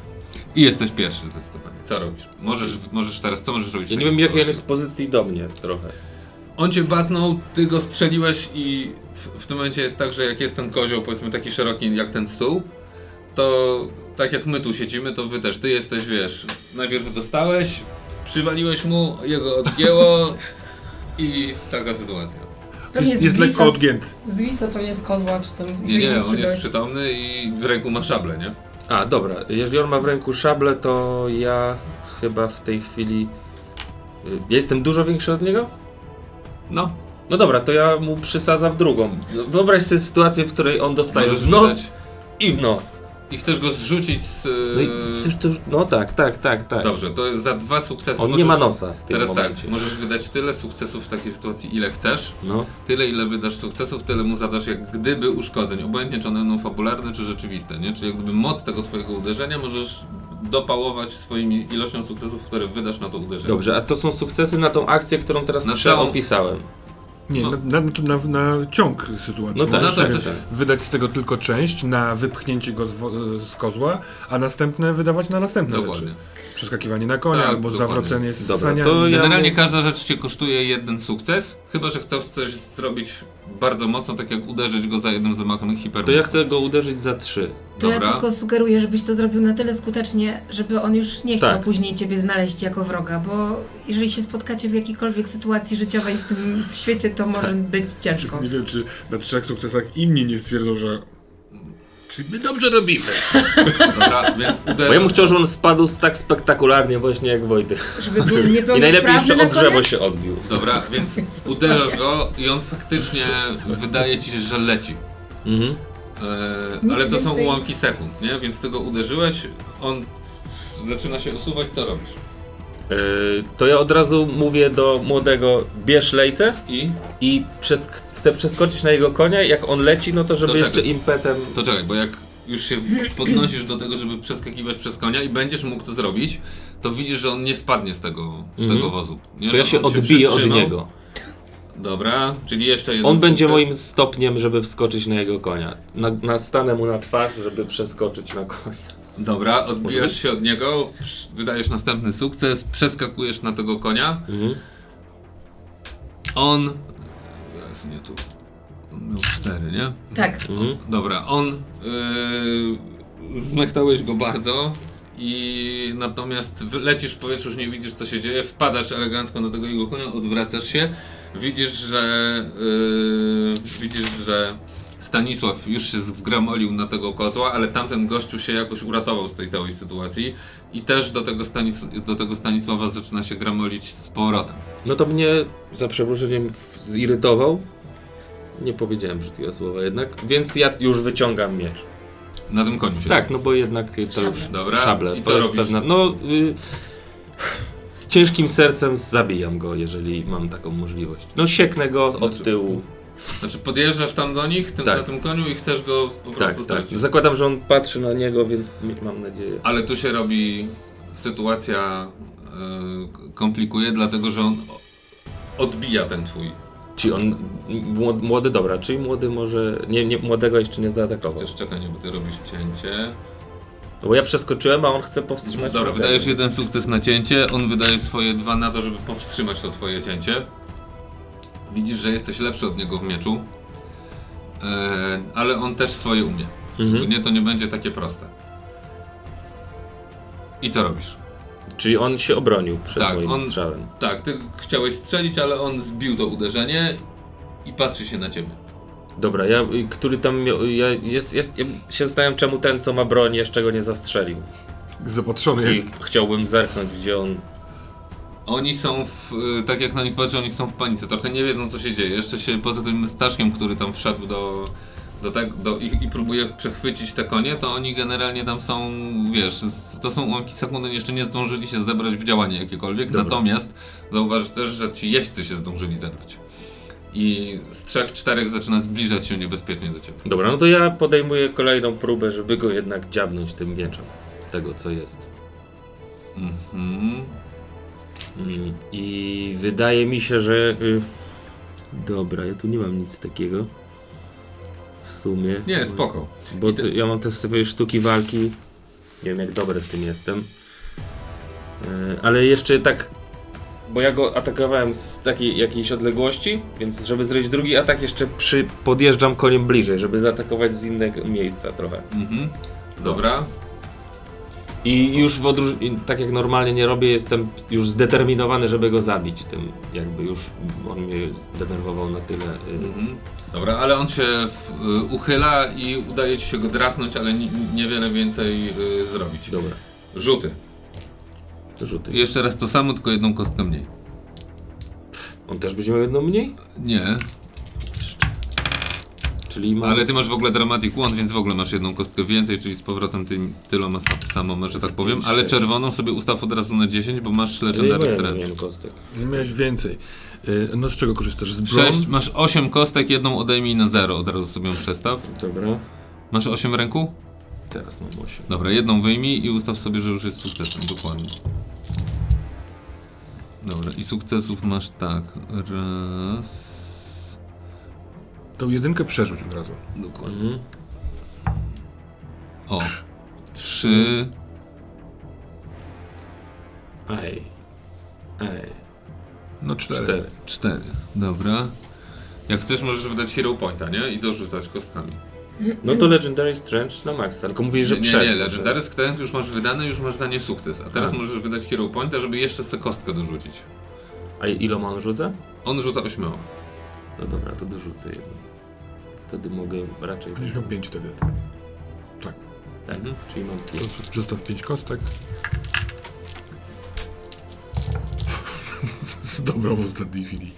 I jesteś pierwszy zdecydowanie. Co robisz? Możesz, możesz teraz, co możesz robić? w Ja nie takiej wiem, jakiej on sytuacji? jest z pozycji do mnie trochę. On cię bacnął, ty go strzeliłeś i w, w tym momencie jest tak, że jak jest ten kozioł, powiedzmy taki szeroki jak ten stół, to tak jak my tu siedzimy, to wy też, ty jesteś, wiesz, najpierw dostałeś, przywaliłeś mu, jego odgięło i taka sytuacja. Pewnie Jest, jest lekko odgięty. Z Wisa pewnie z kozła, czy tam Nie, nie, on jest przytomny i w ręku ma szablę, nie? A, dobra. Jeżeli on ma w ręku szablę, to ja chyba w tej chwili... y, Ja jestem dużo większy od niego? No, No dobra, to ja mu przysadzam drugą. Wyobraź sobie sytuację, w której on dostaje możesz w nos wydać. i w nos. I chcesz go zrzucić z... No, i, to, to, no tak, tak, tak, tak. Dobrze, to za dwa sukcesy On nie możesz- ma nosa Teraz momencie. tak, możesz wydać tyle sukcesów w takiej sytuacji, ile chcesz. No. Tyle, ile wydasz sukcesów, tyle mu zadasz jak gdyby uszkodzeń. Obojętnie, czy one będą fabularne, czy rzeczywiste, nie? Czyli jak gdyby moc tego twojego uderzenia możesz dopałować swoimi ilością sukcesów, które wydasz na to uderzenie. Dobrze, a to są sukcesy na tą akcję, którą teraz Na przeopisałem. Nie, No. na, na, na, na ciąg sytuacji. No tak, Możesz no tak, wydać z tego tylko część na wypchnięcie go z, wo- z kozła, a następne wydawać na następne Dokładnie. rzeczy. Przeskakiwanie na konia Tak, albo dokładnie. zawrócenie z Dobra, saniami. to ja- Generalnie każda rzecz cię kosztuje jeden sukces, chyba że chcesz coś zrobić bardzo mocno, tak jak uderzyć go za jednym zamachem hiper. To ja chcę go uderzyć za trzy. To ja Dobra. tylko sugeruję, żebyś to zrobił na tyle skutecznie, żeby on już nie chciał Tak. później ciebie znaleźć jako wroga, bo jeżeli się spotkacie w jakiejkolwiek sytuacji życiowej w tym świecie, to może być ciężko. Nie wiem, czy na trzech sukcesach inni nie stwierdzą, że czy my dobrze robimy? Dobra, więc Bo ja bym chciał, żeby on spadł tak spektakularnie właśnie jak Wojtek. Żeby był I najlepiej jeszcze na o drzewo się odbił. Dobra, więc uderzasz go i on faktycznie wydaje ci się, że leci. Mhm. E, ale to są ułamki sekund, nie? Więc ty go uderzyłeś, on zaczyna się usuwać, co robisz? Yy, to ja od razu mówię do młodego, bierz lejce I? i przes chcę przeskoczyć na jego konia. Jak on leci, no to żeby To jeszcze impetem. To czekaj, bo jak już się podnosisz do tego, żeby przeskakiwać przez konia i będziesz mógł to zrobić, to widzisz, że on nie spadnie z tego, z Mhm. tego wozu. Nie? To ja się odbiję od przytrzymał. niego. Dobra, czyli jeszcze jeden On będzie sukces. moim stopniem, żeby wskoczyć na jego konia. Na, nastanę mu na twarz, żeby przeskoczyć na konia. Dobra, odbijasz się od niego, wydajesz następny sukces, przeskakujesz na tego konia. Mhm. On... Jest nie tu. On miał cztery, nie? Tak. Mhm. Dobra, on... Yy, zmechtałeś go bardzo i natomiast lecisz w powietrzu, już nie widzisz co się dzieje, wpadasz elegancko na tego jego konia, odwracasz się, widzisz, że... Yy, widzisz, że... Stanisław już się wgramolił na tego kozła, ale tamten gościu się jakoś uratował z tej całej sytuacji i też do tego, Stanis do tego Stanisława zaczyna się gramolić z powrotem. No to mnie za przeproszeniem zirytował. Nie powiedziałem brzydkiego słowa jednak, więc ja już wyciągam miecz. Na tym koniu się Tak, no bo jednak to już Szable. Dobra, szable. i to co jest robisz? pewna. No y, z ciężkim sercem zabijam go, jeżeli mam taką możliwość. No sieknę go od Znaczy, tyłu. Znaczy podjeżdżasz tam do nich, tym, Tak. na tym koniu i chcesz go po Tak, prostu tak. stracić. Zakładam, że on patrzy na niego, więc mam nadzieję. Ale tu się robi sytuacja e, komplikuje, dlatego że on odbija ten twój. Czy on młody, młody dobra, czyli młody może. Nie, nie, młodego jeszcze nie zaatakował. Chociaż czekaj, nie, bo ty robisz cięcie. No bo ja przeskoczyłem, a on chce powstrzymać. Dobra, młodego. wydajesz jeden sukces na cięcie, on wydaje swoje dwa na to, żeby powstrzymać to twoje cięcie. Widzisz, że jesteś lepszy od niego w mieczu, e, ale on też swoje umie. Mhm. Nie, to nie będzie takie proste. I co robisz? Czyli on się obronił przed Tak, moim on- strzałem. Tak, ty chciałeś strzelić, ale on zbił to uderzenie i patrzy się na ciebie. Dobra, ja, który tam miał. Ja, jest, ja, ja się zastanawiam, czemu ten, co ma broń, jeszcze go nie zastrzelił. Zapatrzony I jest. chciałbym zerknąć, gdzie on. Oni są w, y, tak jak na nich patrzę, oni są w panice, trochę nie wiedzą co się dzieje. Jeszcze się poza tym Staszkiem, który tam wszedł do, do tak, do ich i próbuje przechwycić te konie, to oni generalnie tam są, wiesz, to są ułamki sekundy, jeszcze nie zdążyli się zebrać w działanie jakiekolwiek, Dobra. natomiast zauważ też, że ci jeźdźcy się zdążyli zebrać. I z trzech, czterech zaczyna zbliżać się niebezpiecznie do ciebie. Dobra, no to ja podejmuję kolejną próbę, żeby go jednak dziabnąć tym mieczem. Tego, co jest. Mhm. Mm, I wydaje mi się, że. Y... Dobra, ja tu nie mam nic takiego. W sumie. Nie, spoko. Bo ty- ja mam te swoje sztuki walki. Nie wiem, jak dobry w tym jestem. E, ale jeszcze tak. Bo ja go atakowałem z takiej jakiejś odległości, więc żeby zrobić drugi atak, jeszcze przy, podjeżdżam koniem bliżej, żeby zaatakować z innego miejsca trochę. Mhm. Dobra. I już w odróż... i tak jak normalnie nie robię, jestem już zdeterminowany, żeby go zabić. Tym jakby już on mnie denerwował na tyle. y, Mhm. Dobra, ale on się w, y, uchyla i udaje ci się go drasnąć, ale ni, niewiele więcej y, zrobić. Dobra, Rzuty. to rzuty. Jeszcze raz to samo, tylko jedną kostkę mniej. On też będzie miał jedną mniej? Nie, Czyli ma... ale ty masz w ogóle Dramatic Wand, więc w ogóle masz jedną kostkę więcej, czyli z powrotem ty, tyloma sa- samą, że tak powiem. Ale czerwoną sobie ustaw od razu na 10, bo masz nie Legendary Strength. miałem kostek. Nie miałeś więcej. Y, No z czego korzystasz? Z bron? 6, masz 8 kostek, jedną odejmij na 0, od razu sobie ją przestaw. Dobra. Masz 8 w ręku? Teraz mam 8. Dobra, jedną wyjmij i ustaw sobie, że już jest sukcesem, dokładnie. Dobra, i sukcesów masz tak, raz... Tą jedynkę przerzuć od razu. Dokładnie. Mhm. O, trzy... Ej. Ej. No cztery. Cztery. Cztery, dobra. Jak chcesz, możesz wydać Hero Pointa, nie? I dorzucać kostkami. No to Legendary Strange na maksa, tylko mówisz, że Nie, nie, przed. nie, może. Legendary Strength już masz wydane, już masz za nie sukces. A teraz A. możesz wydać Hero Pointa, żeby jeszcze sobie kostkę dorzucić. A iloma on rzuca? On rzuca ośmioma. No dobra, to dorzucę jedną. Wtedy mogę raczej... Będziesz miał wtedy. Tak. Tak, Mhm. czyli mam To pięć. Zostaw pięć kostek. Z dobrą w ostatniej chwili.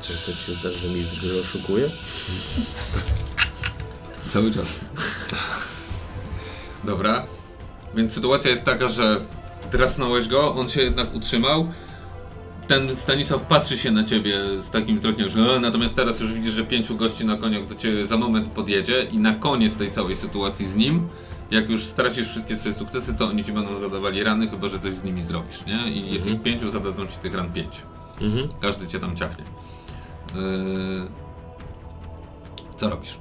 Często ci się zdarza, że mi z gry oszukuje? Cały czas. Dobra. Więc sytuacja jest taka, że drasnąłeś go, on się jednak utrzymał. Ten Stanisław patrzy się na ciebie z takim wzrokiem, że "E", natomiast teraz już widzisz, że pięciu gości na koniach do ciebie za moment podjedzie i na koniec tej całej sytuacji z nim, jak już stracisz wszystkie swoje sukcesy, to oni ci będą zadawali rany, chyba że coś z nimi zrobisz, nie? I jest Mhm. ich pięciu, zadadzą ci tych ran pięć. Mhm. Każdy cię tam ciachnie. Yy... Co robisz?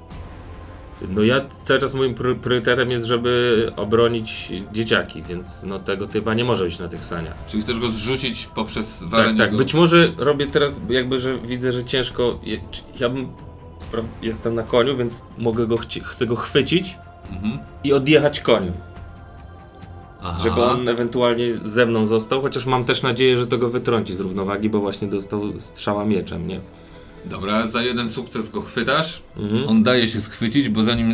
No ja cały czas moim priorytetem jest, żeby obronić dzieciaki, więc no tego typa nie może być na tych saniach. Czyli chcesz go zrzucić poprzez walenie Tak, tak. go? Być może robię teraz, jakby, że widzę, że ciężko. czy- Ja bym. Jestem na koniu, więc mogę go, chcę go chwycić Mhm. i odjechać koniem. Aha. Żeby on ewentualnie ze mną został, chociaż mam też nadzieję, że to go wytrąci z równowagi, bo właśnie dostał strzała mieczem, nie? Dobra, za jeden sukces go chwytasz. Mhm. On daje się schwycić, bo zanim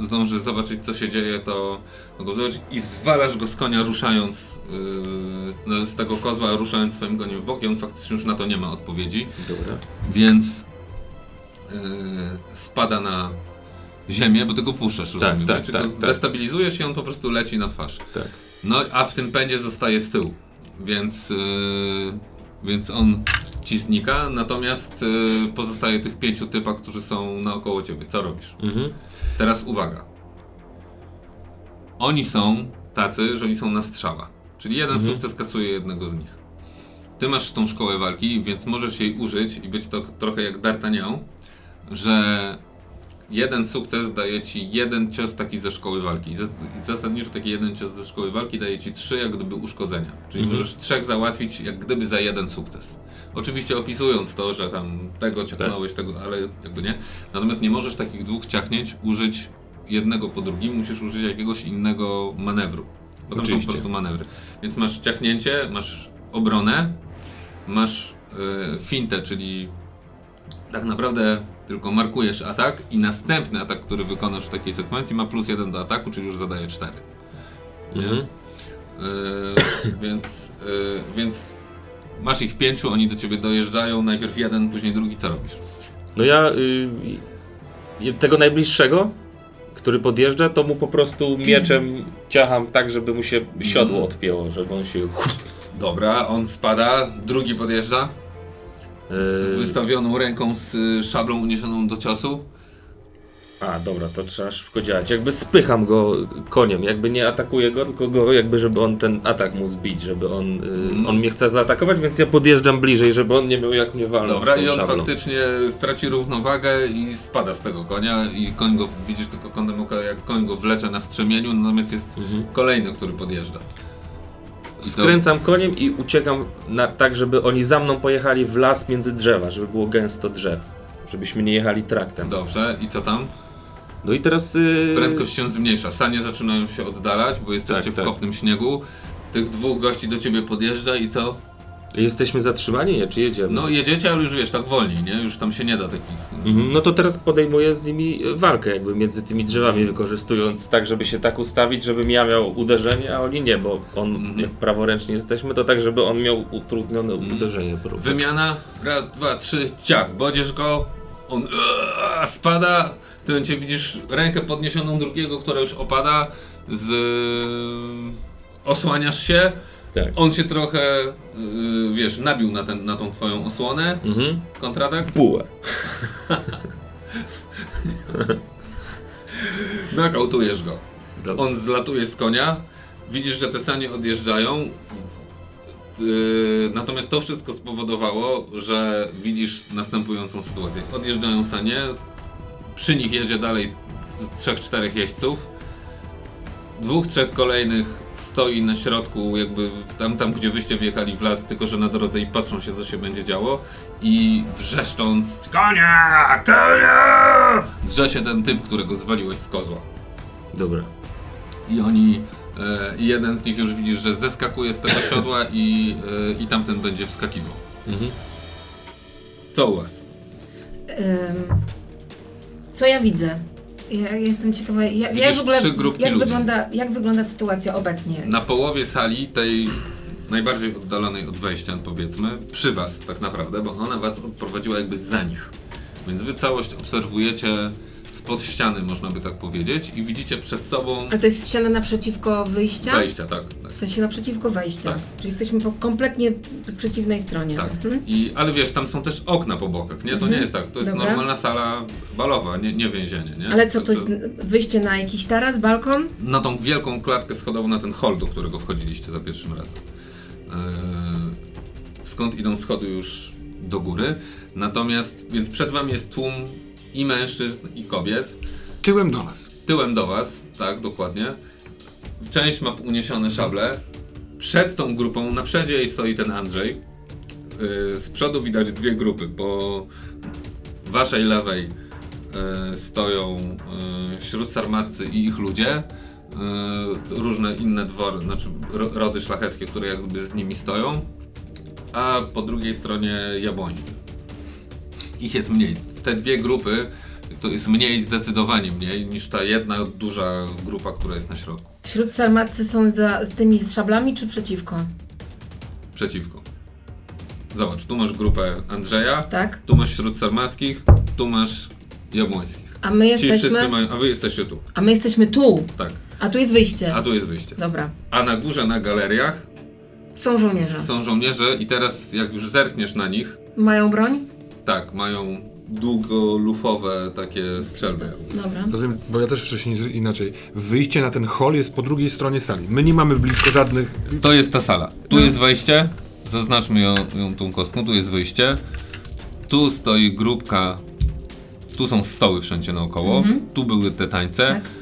y, zdąży zobaczyć, co się dzieje, to, to go zobaczyć i zwalasz go z konia, ruszając y, no, z tego kozła, ruszając swoim koniem w bok i on faktycznie już na to nie ma odpowiedzi, Dobra. więc y, spada na ziemię, bo ty go puszczasz, rozumiem, tak? Czy tak, go tak. destabilizujesz i on po prostu leci na twarz. Tak. No, a w tym pędzie zostaje z tyłu, więc, yy, więc on ci znika, natomiast yy, pozostaje tych pięciu typach, którzy są naokoło ciebie. Co robisz? Mhm. Teraz uwaga. Oni są tacy, że oni są na strzała. Czyli jeden Mhm. sukces kasuje jednego z nich. Ty masz tą szkołę walki, więc możesz jej użyć i być to trochę jak D'Artagnan, że jeden sukces daje ci jeden cios taki ze szkoły walki. Zas- zasadniczo taki jeden cios ze szkoły walki daje ci trzy jak gdyby uszkodzenia. Czyli Mhm. możesz trzech załatwić jak gdyby za jeden sukces. Oczywiście opisując to, że tam tego ciachnąłeś, Tak. tego, ale jakby nie. Natomiast nie możesz takich dwóch ciachnięć użyć jednego po drugim, musisz użyć jakiegoś innego manewru. Bo tam są Oczywiście. po prostu manewry. Więc masz ciachnięcie, masz obronę, masz y, fintę, czyli tak naprawdę tylko markujesz atak i następny atak, który wykonasz w takiej sekwencji ma plus jeden do ataku, czyli już zadaje 4. Nie? Mhm. Y, więc, y, więc masz ich pięciu, oni do ciebie dojeżdżają, najpierw jeden, później drugi, co robisz? No ja y, y, tego najbliższego, który podjeżdża, to mu po prostu mieczem ciacham tak, żeby mu się siodło odpięło, żeby on się... Dobra, on spada, drugi podjeżdża z Yy, wystawioną ręką z y, szablą uniesioną do ciosu. A, dobra, to trzeba szybko działać. Jakby spycham go koniem, jakby nie atakuję go, tylko go jakby, żeby on ten atak mu zbić, żeby on, y, Mhm. on mnie chce zaatakować, więc ja podjeżdżam bliżej, żeby on nie miał jak mnie walnąć Dobra, i on szablą. faktycznie straci równowagę i spada z tego konia i koń go, widzisz tylko kątem oka, jak koń go wlecze na strzemieniu, natomiast jest Mhm. kolejny, który podjeżdża. Skręcam koniem i uciekam na, tak, żeby oni za mną pojechali w las między drzewa, żeby było gęsto drzew. Żebyśmy nie jechali traktem. Dobrze, i co tam? No i teraz... Yy... Prędkość się zmniejsza. Sanie zaczynają się oddalać, bo jesteście Tak, w tak. kopnym śniegu. Tych dwóch gości do ciebie podjeżdża i co? Jesteśmy zatrzymani, nie? Czy jedziemy? No jedziecie, ale już wiesz, tak wolniej, nie? Już tam się nie da takich... Mhm. No to teraz podejmuję z nimi e, walkę jakby między tymi drzewami, wykorzystując tak, żeby się tak ustawić, żebym ja miał uderzenie, a oni nie, bo on, Mhm. jak praworęcznie jesteśmy, to tak, żeby on miał utrudnione uderzenie. po prostu. Wymiana, raz, dwa, trzy, ciach, bodziesz go, on eee, spada, w tym momencie widzisz rękę podniesioną drugiego, która już opada, z... osłaniasz się, Tak. on się trochę, yy, wiesz, nabił na, ten, na tą twoją osłonę, Mhm. kontratak, Bułę. nokautujesz go. Dobra. On zlatuje z konia, widzisz, że te sanie odjeżdżają. Yy, natomiast to wszystko spowodowało, że widzisz następującą sytuację. Odjeżdżają sanie, przy nich jedzie dalej z trzech, czterech jeźdźców. Dwóch, trzech kolejnych stoi na środku, jakby tam, tam gdzie wyście wjechali w las, tylko że na drodze i patrzą się, co się będzie działo. I wrzeszcząc: Konia! Konia! Drze się ten typ, którego zwaliłeś z kozła. Dobra. I oni, e, i jeden z nich już widzisz, że zeskakuje z tego siodła i, e, i tamten będzie wskakiwał. Mhm. Co u was? Ym, co ja widzę? Ja jestem ciekawa, jak, jak, w ogóle, trzy grupki jak, ludzi. wygląda, jak wygląda sytuacja obecnie? Na połowie sali, tej najbardziej oddalonej od wejścia, powiedzmy, przy was tak naprawdę, bo ona was odprowadziła jakby za nich. Więc wy całość obserwujecie spod ściany, można by tak powiedzieć, i widzicie przed sobą Ale to jest ściana naprzeciwko wyjścia? wejścia, tak. tak. W sensie naprzeciwko wejścia. Tak. Czyli jesteśmy po kompletnie przeciwnej stronie. Tak. Mhm. I, ale wiesz, tam są też okna po bokach, nie? To Mhm. nie jest tak. To jest Dobra. normalna sala balowa, nie, nie więzienie, nie? Ale co, to jest wyjście na jakiś taras, balkon? na tą wielką klatkę schodową, na ten hol, do którego wchodziliście za pierwszym razem. Eee, skąd idą schody już do góry. Natomiast, więc przed wami jest tłum i mężczyzn, i kobiet. Tyłem do nas. Tyłem do was, tak, dokładnie. Część ma uniesione szable. Przed tą grupą, na przodzie jej stoi ten Andrzej. Yy, z przodu widać dwie grupy. Po waszej lewej yy, stoją yy, śródsarmatcy i ich ludzie. Yy, różne inne dwory, znaczy ro, rody szlacheckie, które jakby z nimi stoją. A po drugiej stronie jabłońscy. Ich jest mniej. Te dwie grupy to jest mniej, zdecydowanie mniej niż ta jedna duża grupa, która jest na środku. Wśród sarmatcy są za, z tymi z szablami czy przeciwko? Przeciwko. Zobacz, tu masz grupę Andrzeja, Tak? tu masz wśród sarmackich, tu masz jabłońskich. A my Ci wszyscy jesteśmy. mają, a wy jesteście tu. A my jesteśmy tu. Tak. A tu jest wyjście. A tu jest wyjście. Dobra. A na górze, na galeriach Są żołnierze. są żołnierze i teraz jak już zerkniesz na nich, Mają broń? tak, mają długolufowe takie strzelby. Dobra. Rozumiem, bo ja też wcześniej inaczej. Wyjście na ten hol jest po drugiej stronie sali. My nie mamy blisko żadnych. To jest ta sala. Tu No. jest wejście. Zaznaczmy ją, ją tą kostką. Tu jest wyjście. Tu stoi grupka. Tu są stoły wszędzie naokoło. Tu były te tańce. Mhm. Tak.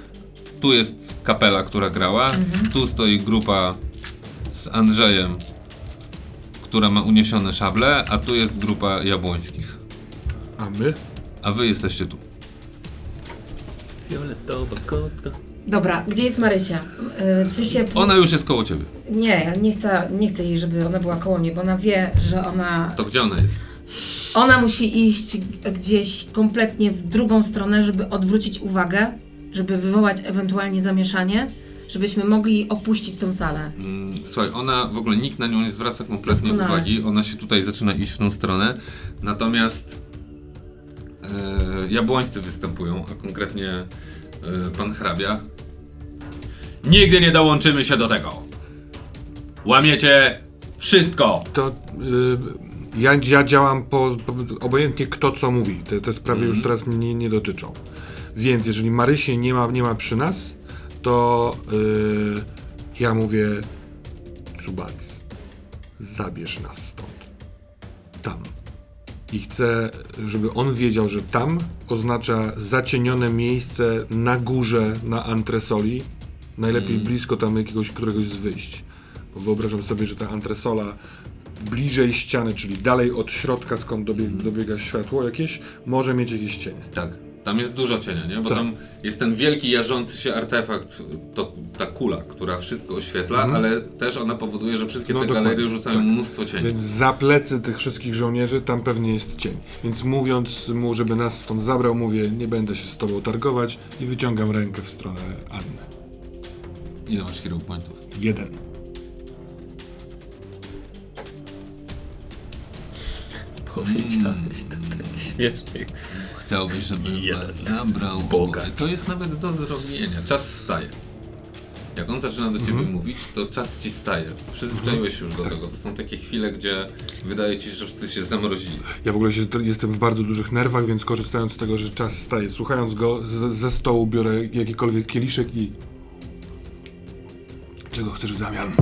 Tu jest kapela, która grała. Tu stoi grupa z Andrzejem, która ma uniesione szable, a tu jest grupa jabłońskich. A my? A wy jesteście tu. Fioletowa kostka. Dobra, gdzie jest Marysia? Yy, w sensie. Ona już jest koło ciebie. Nie, ja nie chcę, nie chcę jej, żeby ona była koło mnie, bo ona wie, że ona. To gdzie ona jest? Ona musi iść gdzieś kompletnie w drugą stronę, żeby odwrócić uwagę, żeby wywołać ewentualnie zamieszanie, żebyśmy mogli opuścić tą salę. Mm, Słuchaj, ona w ogóle nikt na nią nie zwraca kompletnie Doskonale. uwagi. Ona się tutaj zaczyna iść w tą stronę. Natomiast jabłońscy występują, a konkretnie e, pan hrabia. Nigdy nie dołączymy się do tego. Łamiecie wszystko. To. y, ja, ja działam po, po. Obojętnie kto co mówi. Te, te sprawy już teraz mnie nie dotyczą. Więc jeżeli Marysi nie ma, nie ma przy nas, to y, ja mówię. Subalis, zabierz nas stąd. Tam. I chcę, żeby on wiedział, że tam oznacza zacienione miejsce na górze, na antresoli. Najlepiej blisko tam jakiegoś któregoś z wyjść. Bo wyobrażam sobie, że ta antresola bliżej ściany, czyli dalej od środka, skąd dobieg, dobiega światło jakieś, może mieć jakieś cienie. Tak. Tam jest dużo cienia, nie? Bo Tak. tam jest ten wielki, jarzący się artefakt, to, ta kula, która wszystko oświetla, Mhm. ale też ona powoduje, że wszystkie No, te dokładnie, galerie rzucają tak. mnóstwo cieni. Więc za plecy tych wszystkich żołnierzy tam pewnie jest cień. Więc mówiąc mu, żeby nas stąd zabrał, mówię, nie będę się z tobą targować i wyciągam rękę w stronę Anny. Ile masz hero pointów? Jeden. Powiedziałeś to tak śmiesznie. Chciałbyś, żebym Jeden. was zabrał. Bogacz. To jest nawet do zrobienia. Czas staje. Jak on zaczyna do ciebie Mhm. mówić, to czas ci staje. Przyzwyczaiłeś się już do tego. To są takie chwile, gdzie wydaje ci się, że wszyscy się zamrozili. Ja w ogóle się, jestem w bardzo dużych nerwach, więc korzystając z tego, że czas staje, słuchając go, z, ze stołu biorę jakikolwiek kieliszek i... Czego chcesz w zamian?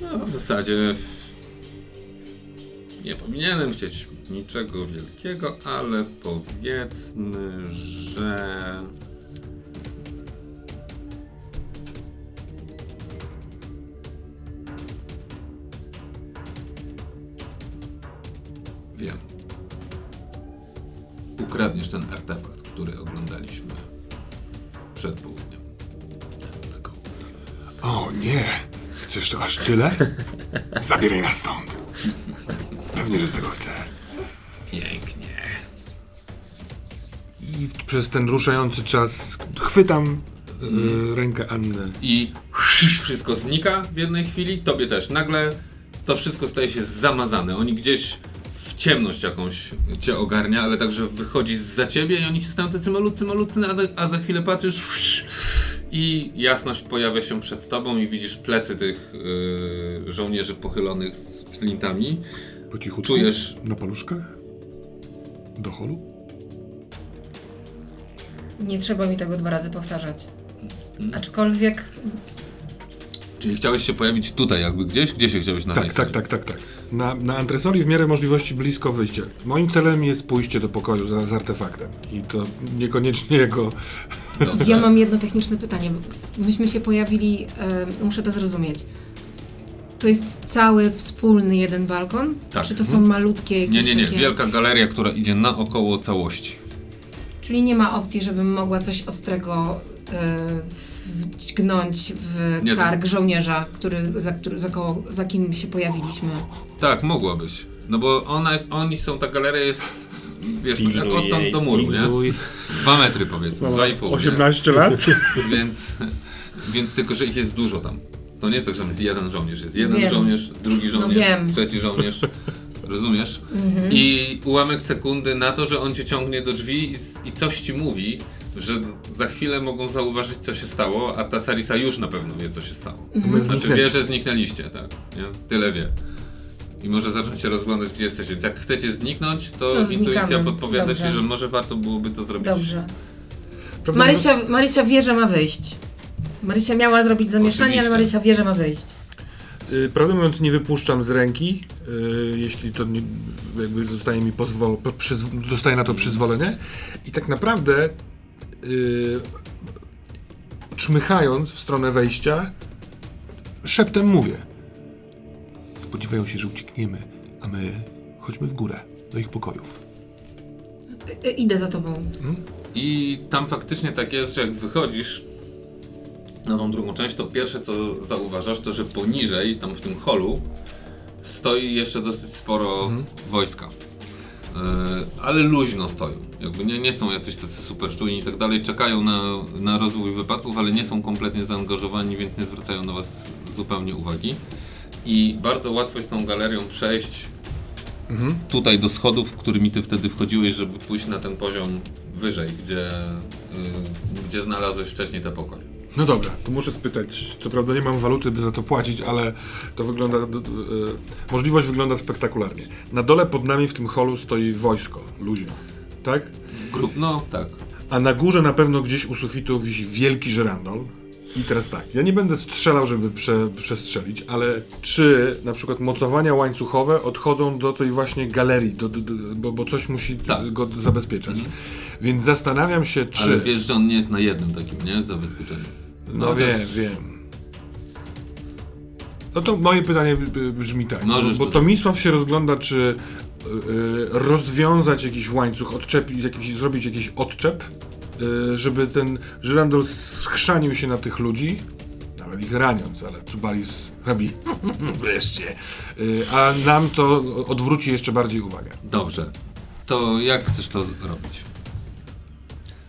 No, w zasadzie nie powinienem chcieć niczego wielkiego, ale powiedzmy, że wiem. Ukradniesz ten artefakt, który oglądaliśmy przed południem. O nie! Chcesz aż tyle? Zabieraj nas stąd. Pewnie, że tego chcę. Pięknie. I przez ten ruszający czas chwytam y, rękę Anny. i wszystko znika w jednej chwili, tobie też. Nagle to wszystko staje się zamazane. Oni gdzieś w ciemność jakąś cię ogarnia, ale także wychodzi za ciebie i oni się stają tacy malutcy, malutcy, a, a za chwilę patrzysz i jasność pojawia się przed tobą i widzisz plecy tych yy, żołnierzy pochylonych z flintami. Po cichu Czujesz- Na paluszkach? Do holu? Nie trzeba mi tego dwa razy powtarzać. Aczkolwiek Czyli chciałeś się pojawić tutaj jakby gdzieś? Gdzie się chciałeś na tej Tak, tak, tak, tak, tak. Na, na antresoli w miarę możliwości blisko wyjścia. Moim celem jest pójście do pokoju za, z artefaktem. I to niekoniecznie jego... Dobrze. ja mam jedno techniczne pytanie. Myśmy się pojawili, e, muszę to zrozumieć. To jest cały wspólny jeden balkon? Tak. Czy to są malutkie jakieś Nie, nie, nie. takie... Wielka galeria, która idzie naokoło całości. Czyli nie ma opcji, żebym mogła coś ostrego e, wdźgnąć w Nie, kark żołnierza, który, za, który, za, koło, za kim się pojawiliśmy. Tak, mogłabyś. No bo ona jest, oni są, ta galeria jest, wiesz, jak Pilnuj odtąd jej, do muru, nie? pilnuj. Dwa metry powiedzmy, dwa i pół. nie? 18 lat? Więc, więc tylko, że ich jest dużo tam. To nie jest tak, że tam jest jeden żołnierz. Jest jeden Wiem. żołnierz, drugi żołnierz, wiem. trzeci żołnierz. Rozumiesz? I ułamek sekundy na to, że on cię ciągnie do drzwi i, z- i coś ci mówi, że za chwilę mogą zauważyć, co się stało, a ta Sarisa już na pewno wie, co się stało. My Znaczy zniknęliśmy. wie, że zniknęliście, tak. Nie? Tyle wie. I może zacząć się rozglądać, gdzie jesteście. Więc jak chcecie zniknąć, to, To intuicja znikamy. podpowiada ci, Dobrze. że może warto byłoby to zrobić. Dobrze. Prawda, Marysia, Marysia wie, że ma wyjść. Marysia miała zrobić zamieszanie, ale Oczywiście. Marysia wie, że ma wyjść. Y, Prawdę mówiąc, nie wypuszczam z ręki, y, jeśli to nie, jakby zostaje mi pozwol, dostaję na to przyzwolenie. I tak naprawdę, y, czmychając w stronę wejścia, szeptem mówię. Spodziewają się, że uciekniemy, a my chodźmy w górę, do ich pokojów. I- y, Idę za tobą. I tam faktycznie tak jest, że jak wychodzisz na tą drugą część, to pierwsze co zauważasz, to że poniżej, tam w tym holu, stoi jeszcze dosyć sporo wojska. Yy, ale luźno stoją. Jakby nie, nie są jacyś tacy super czujni i tak dalej. Czekają na, na rozwój wypadków, ale nie są kompletnie zaangażowani, więc nie zwracają na was zupełnie uwagi. I bardzo łatwo jest tą galerią przejść tutaj do schodów, którymi ty wtedy wchodziłeś, żeby pójść na ten poziom wyżej, gdzie, yy, gdzie znalazłeś wcześniej te pokoje. No dobra, to muszę spytać. Co prawda nie mam waluty, by za to płacić, ale to wygląda. e, możliwość wygląda spektakularnie. Na dole pod nami w tym holu stoi wojsko, luźno. Tak? W grup, no tak. A na górze na pewno gdzieś u sufitu wisi wielki żyrandol. I teraz tak, ja nie będę strzelał, żeby prze, przestrzelić, ale czy na przykład mocowania łańcuchowe odchodzą do tej właśnie galerii, do, do, do, bo, bo coś musi Tak. go zabezpieczać. Więc zastanawiam się, czy. Ale wiesz, że on nie jest na jednym takim, nie? Zabezpieczeniu. No chociaż- wiem, wiem. No to moje pytanie brzmi tak, Możesz bo to to Misław się rozgląda, czy y, rozwiązać jakiś łańcuch, odczepić, jakiś, zrobić jakiś odczep, y, żeby ten żyrandol schrzanił się na tych ludzi, nawet ich raniąc, ale Cubalis robi wreszcie, a nam to odwróci jeszcze bardziej uwagę. Dobrze. To jak chcesz to robić?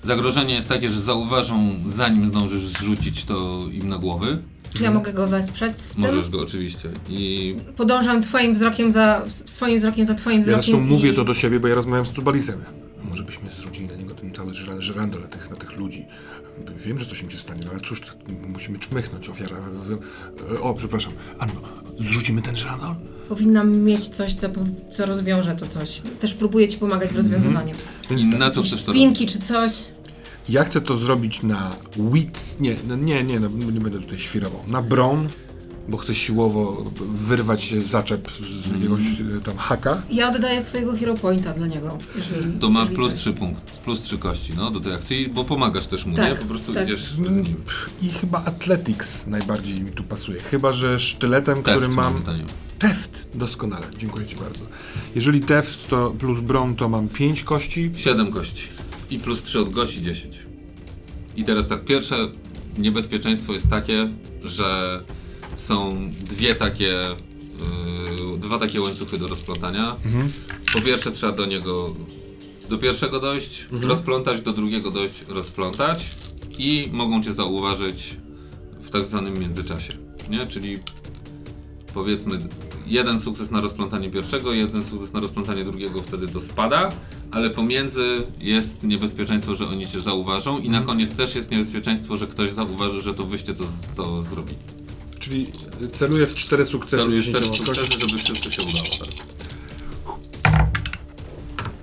Zagrożenie jest takie, że zauważą, zanim zdążysz zrzucić to im na głowy. Czy ja mogę go wesprzeć w tym? Możesz go oczywiście. I Podążam twoim wzrokiem za, swoim wzrokiem za twoim Ja wzrokiem zresztą mówię i... to do siebie, bo ja rozmawiam z Cubalisem. Może byśmy zrzucili na niego ten cały żyra- żyrandol na tych, na tych ludzi. Wiem, że coś im się stanie, no ale cóż, musimy czmychnąć ofiara. O, przepraszam. Anno, zrzucimy ten żyrandol? Powinnam mieć coś, co, co rozwiąże to coś. Też próbuję ci pomagać w rozwiązywaniu. Więc I tak. na co chcesz to spinki czy coś. Ja chcę to zrobić na wits, nie, no, nie, nie, no, nie będę tutaj świrował. Na bron, bo chcę siłowo wyrwać zaczep z jakiegoś e, tam haka. Ja oddaję swojego hero pointa dla niego. Jeżeli, to ma plus coś. 3 punkt, plus 3 kości, no, do tej akcji, bo pomagasz też mu, Tak, nie? Po prostu tak. idziesz z nim. I chyba athletics najbardziej mi tu pasuje. Chyba, że sztyletem, Teft, który mam... zdaniem. Teft, doskonale, dziękuję Ci bardzo. Jeżeli teft to plus bron, to mam 5 kości. 7 kości. I plus 3 od gości 10. I teraz tak, pierwsze niebezpieczeństwo jest takie, że są dwie takie, yy, dwa takie łańcuchy do rozplątania. Po pierwsze trzeba do niego, do pierwszego dojść, rozplątać, do drugiego dojść, rozplątać i mogą Cię zauważyć w tak zwanym międzyczasie, nie? Czyli powiedzmy jeden sukces na rozplątanie pierwszego, jeden sukces na rozplątanie drugiego, wtedy to spada, ale pomiędzy jest niebezpieczeństwo, że oni cię zauważą i na koniec też jest niebezpieczeństwo, że ktoś zauważy, że to wyście to, to zrobili. Czyli celuję w 4 sukcesy. 10 też kości. sukcesy, żeby wszystko się udało. Tak?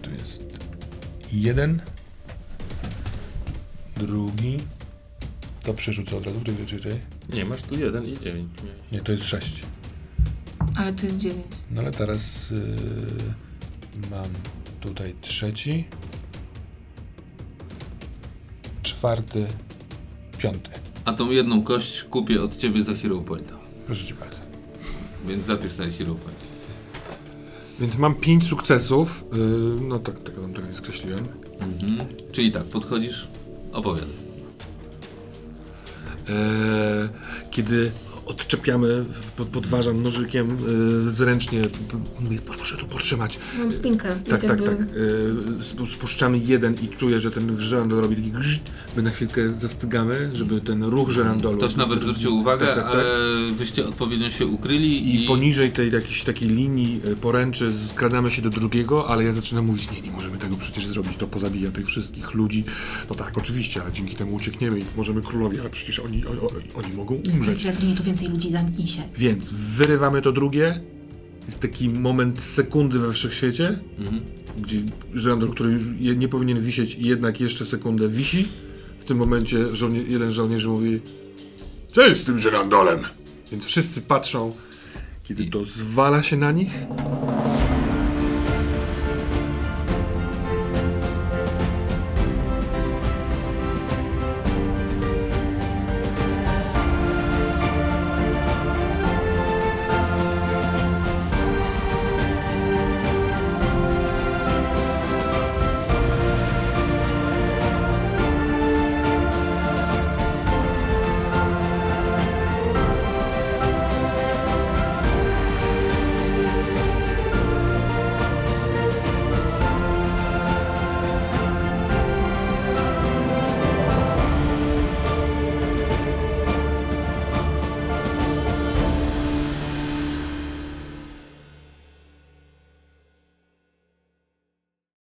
Tu jest jeden, drugi. To przerzucę od razu. Czekaj, czekaj, czekaj. Nie, masz tu jeden i dziewięć. Nie, to jest 6. Ale tu jest dziewięć. No ale teraz yy, mam tutaj trzeci, czwarty, piąty. A tą jedną kość kupię od ciebie za Hero Pointa. Proszę Cię bardzo. Więc zapisz sobie Hero Point. Więc mam 5 sukcesów. Yy, no tak, tego tam trochę nie skreśliłem. Mhm. Czyli tak, podchodzisz, opowiadaj. E, kiedy odczepiamy, pod, podważam nożykiem e, zręcznie, mówię, proszę tu podtrzymać. Mam spinkę, Tak, tak, jakby... tak. Spu- spuszczamy jeden i czuję, że ten żyrandol robi taki grzyt. My na chwilkę zastygamy, żeby ten ruch żyrandolu... Ktoś nawet zwrócił uwagę, Tak, tak, tak. ale wyście odpowiednio się ukryli I, i, poniżej tej jakiejś takiej linii e, poręczy skradamy się do drugiego, ale ja zaczynam mówić, nie, nie możemy tego przecież zrobić, to pozabija tych wszystkich ludzi. No tak, oczywiście, ale dzięki temu uciekniemy i możemy królowi, ale przecież oni, oni, oni mogą umrzeć. zginie tu więcej ludzi, zamknij się. Więc wyrywamy to drugie. Jest taki moment sekundy we wszechświecie, Mhm. gdzie żyrandol, który już nie powinien wisieć i jednak jeszcze sekundę wisi. W tym momencie żołnie- jeden żołnierz mówi Co jest z tym żyrandolem? Więc wszyscy patrzą, kiedy to zwala się na nich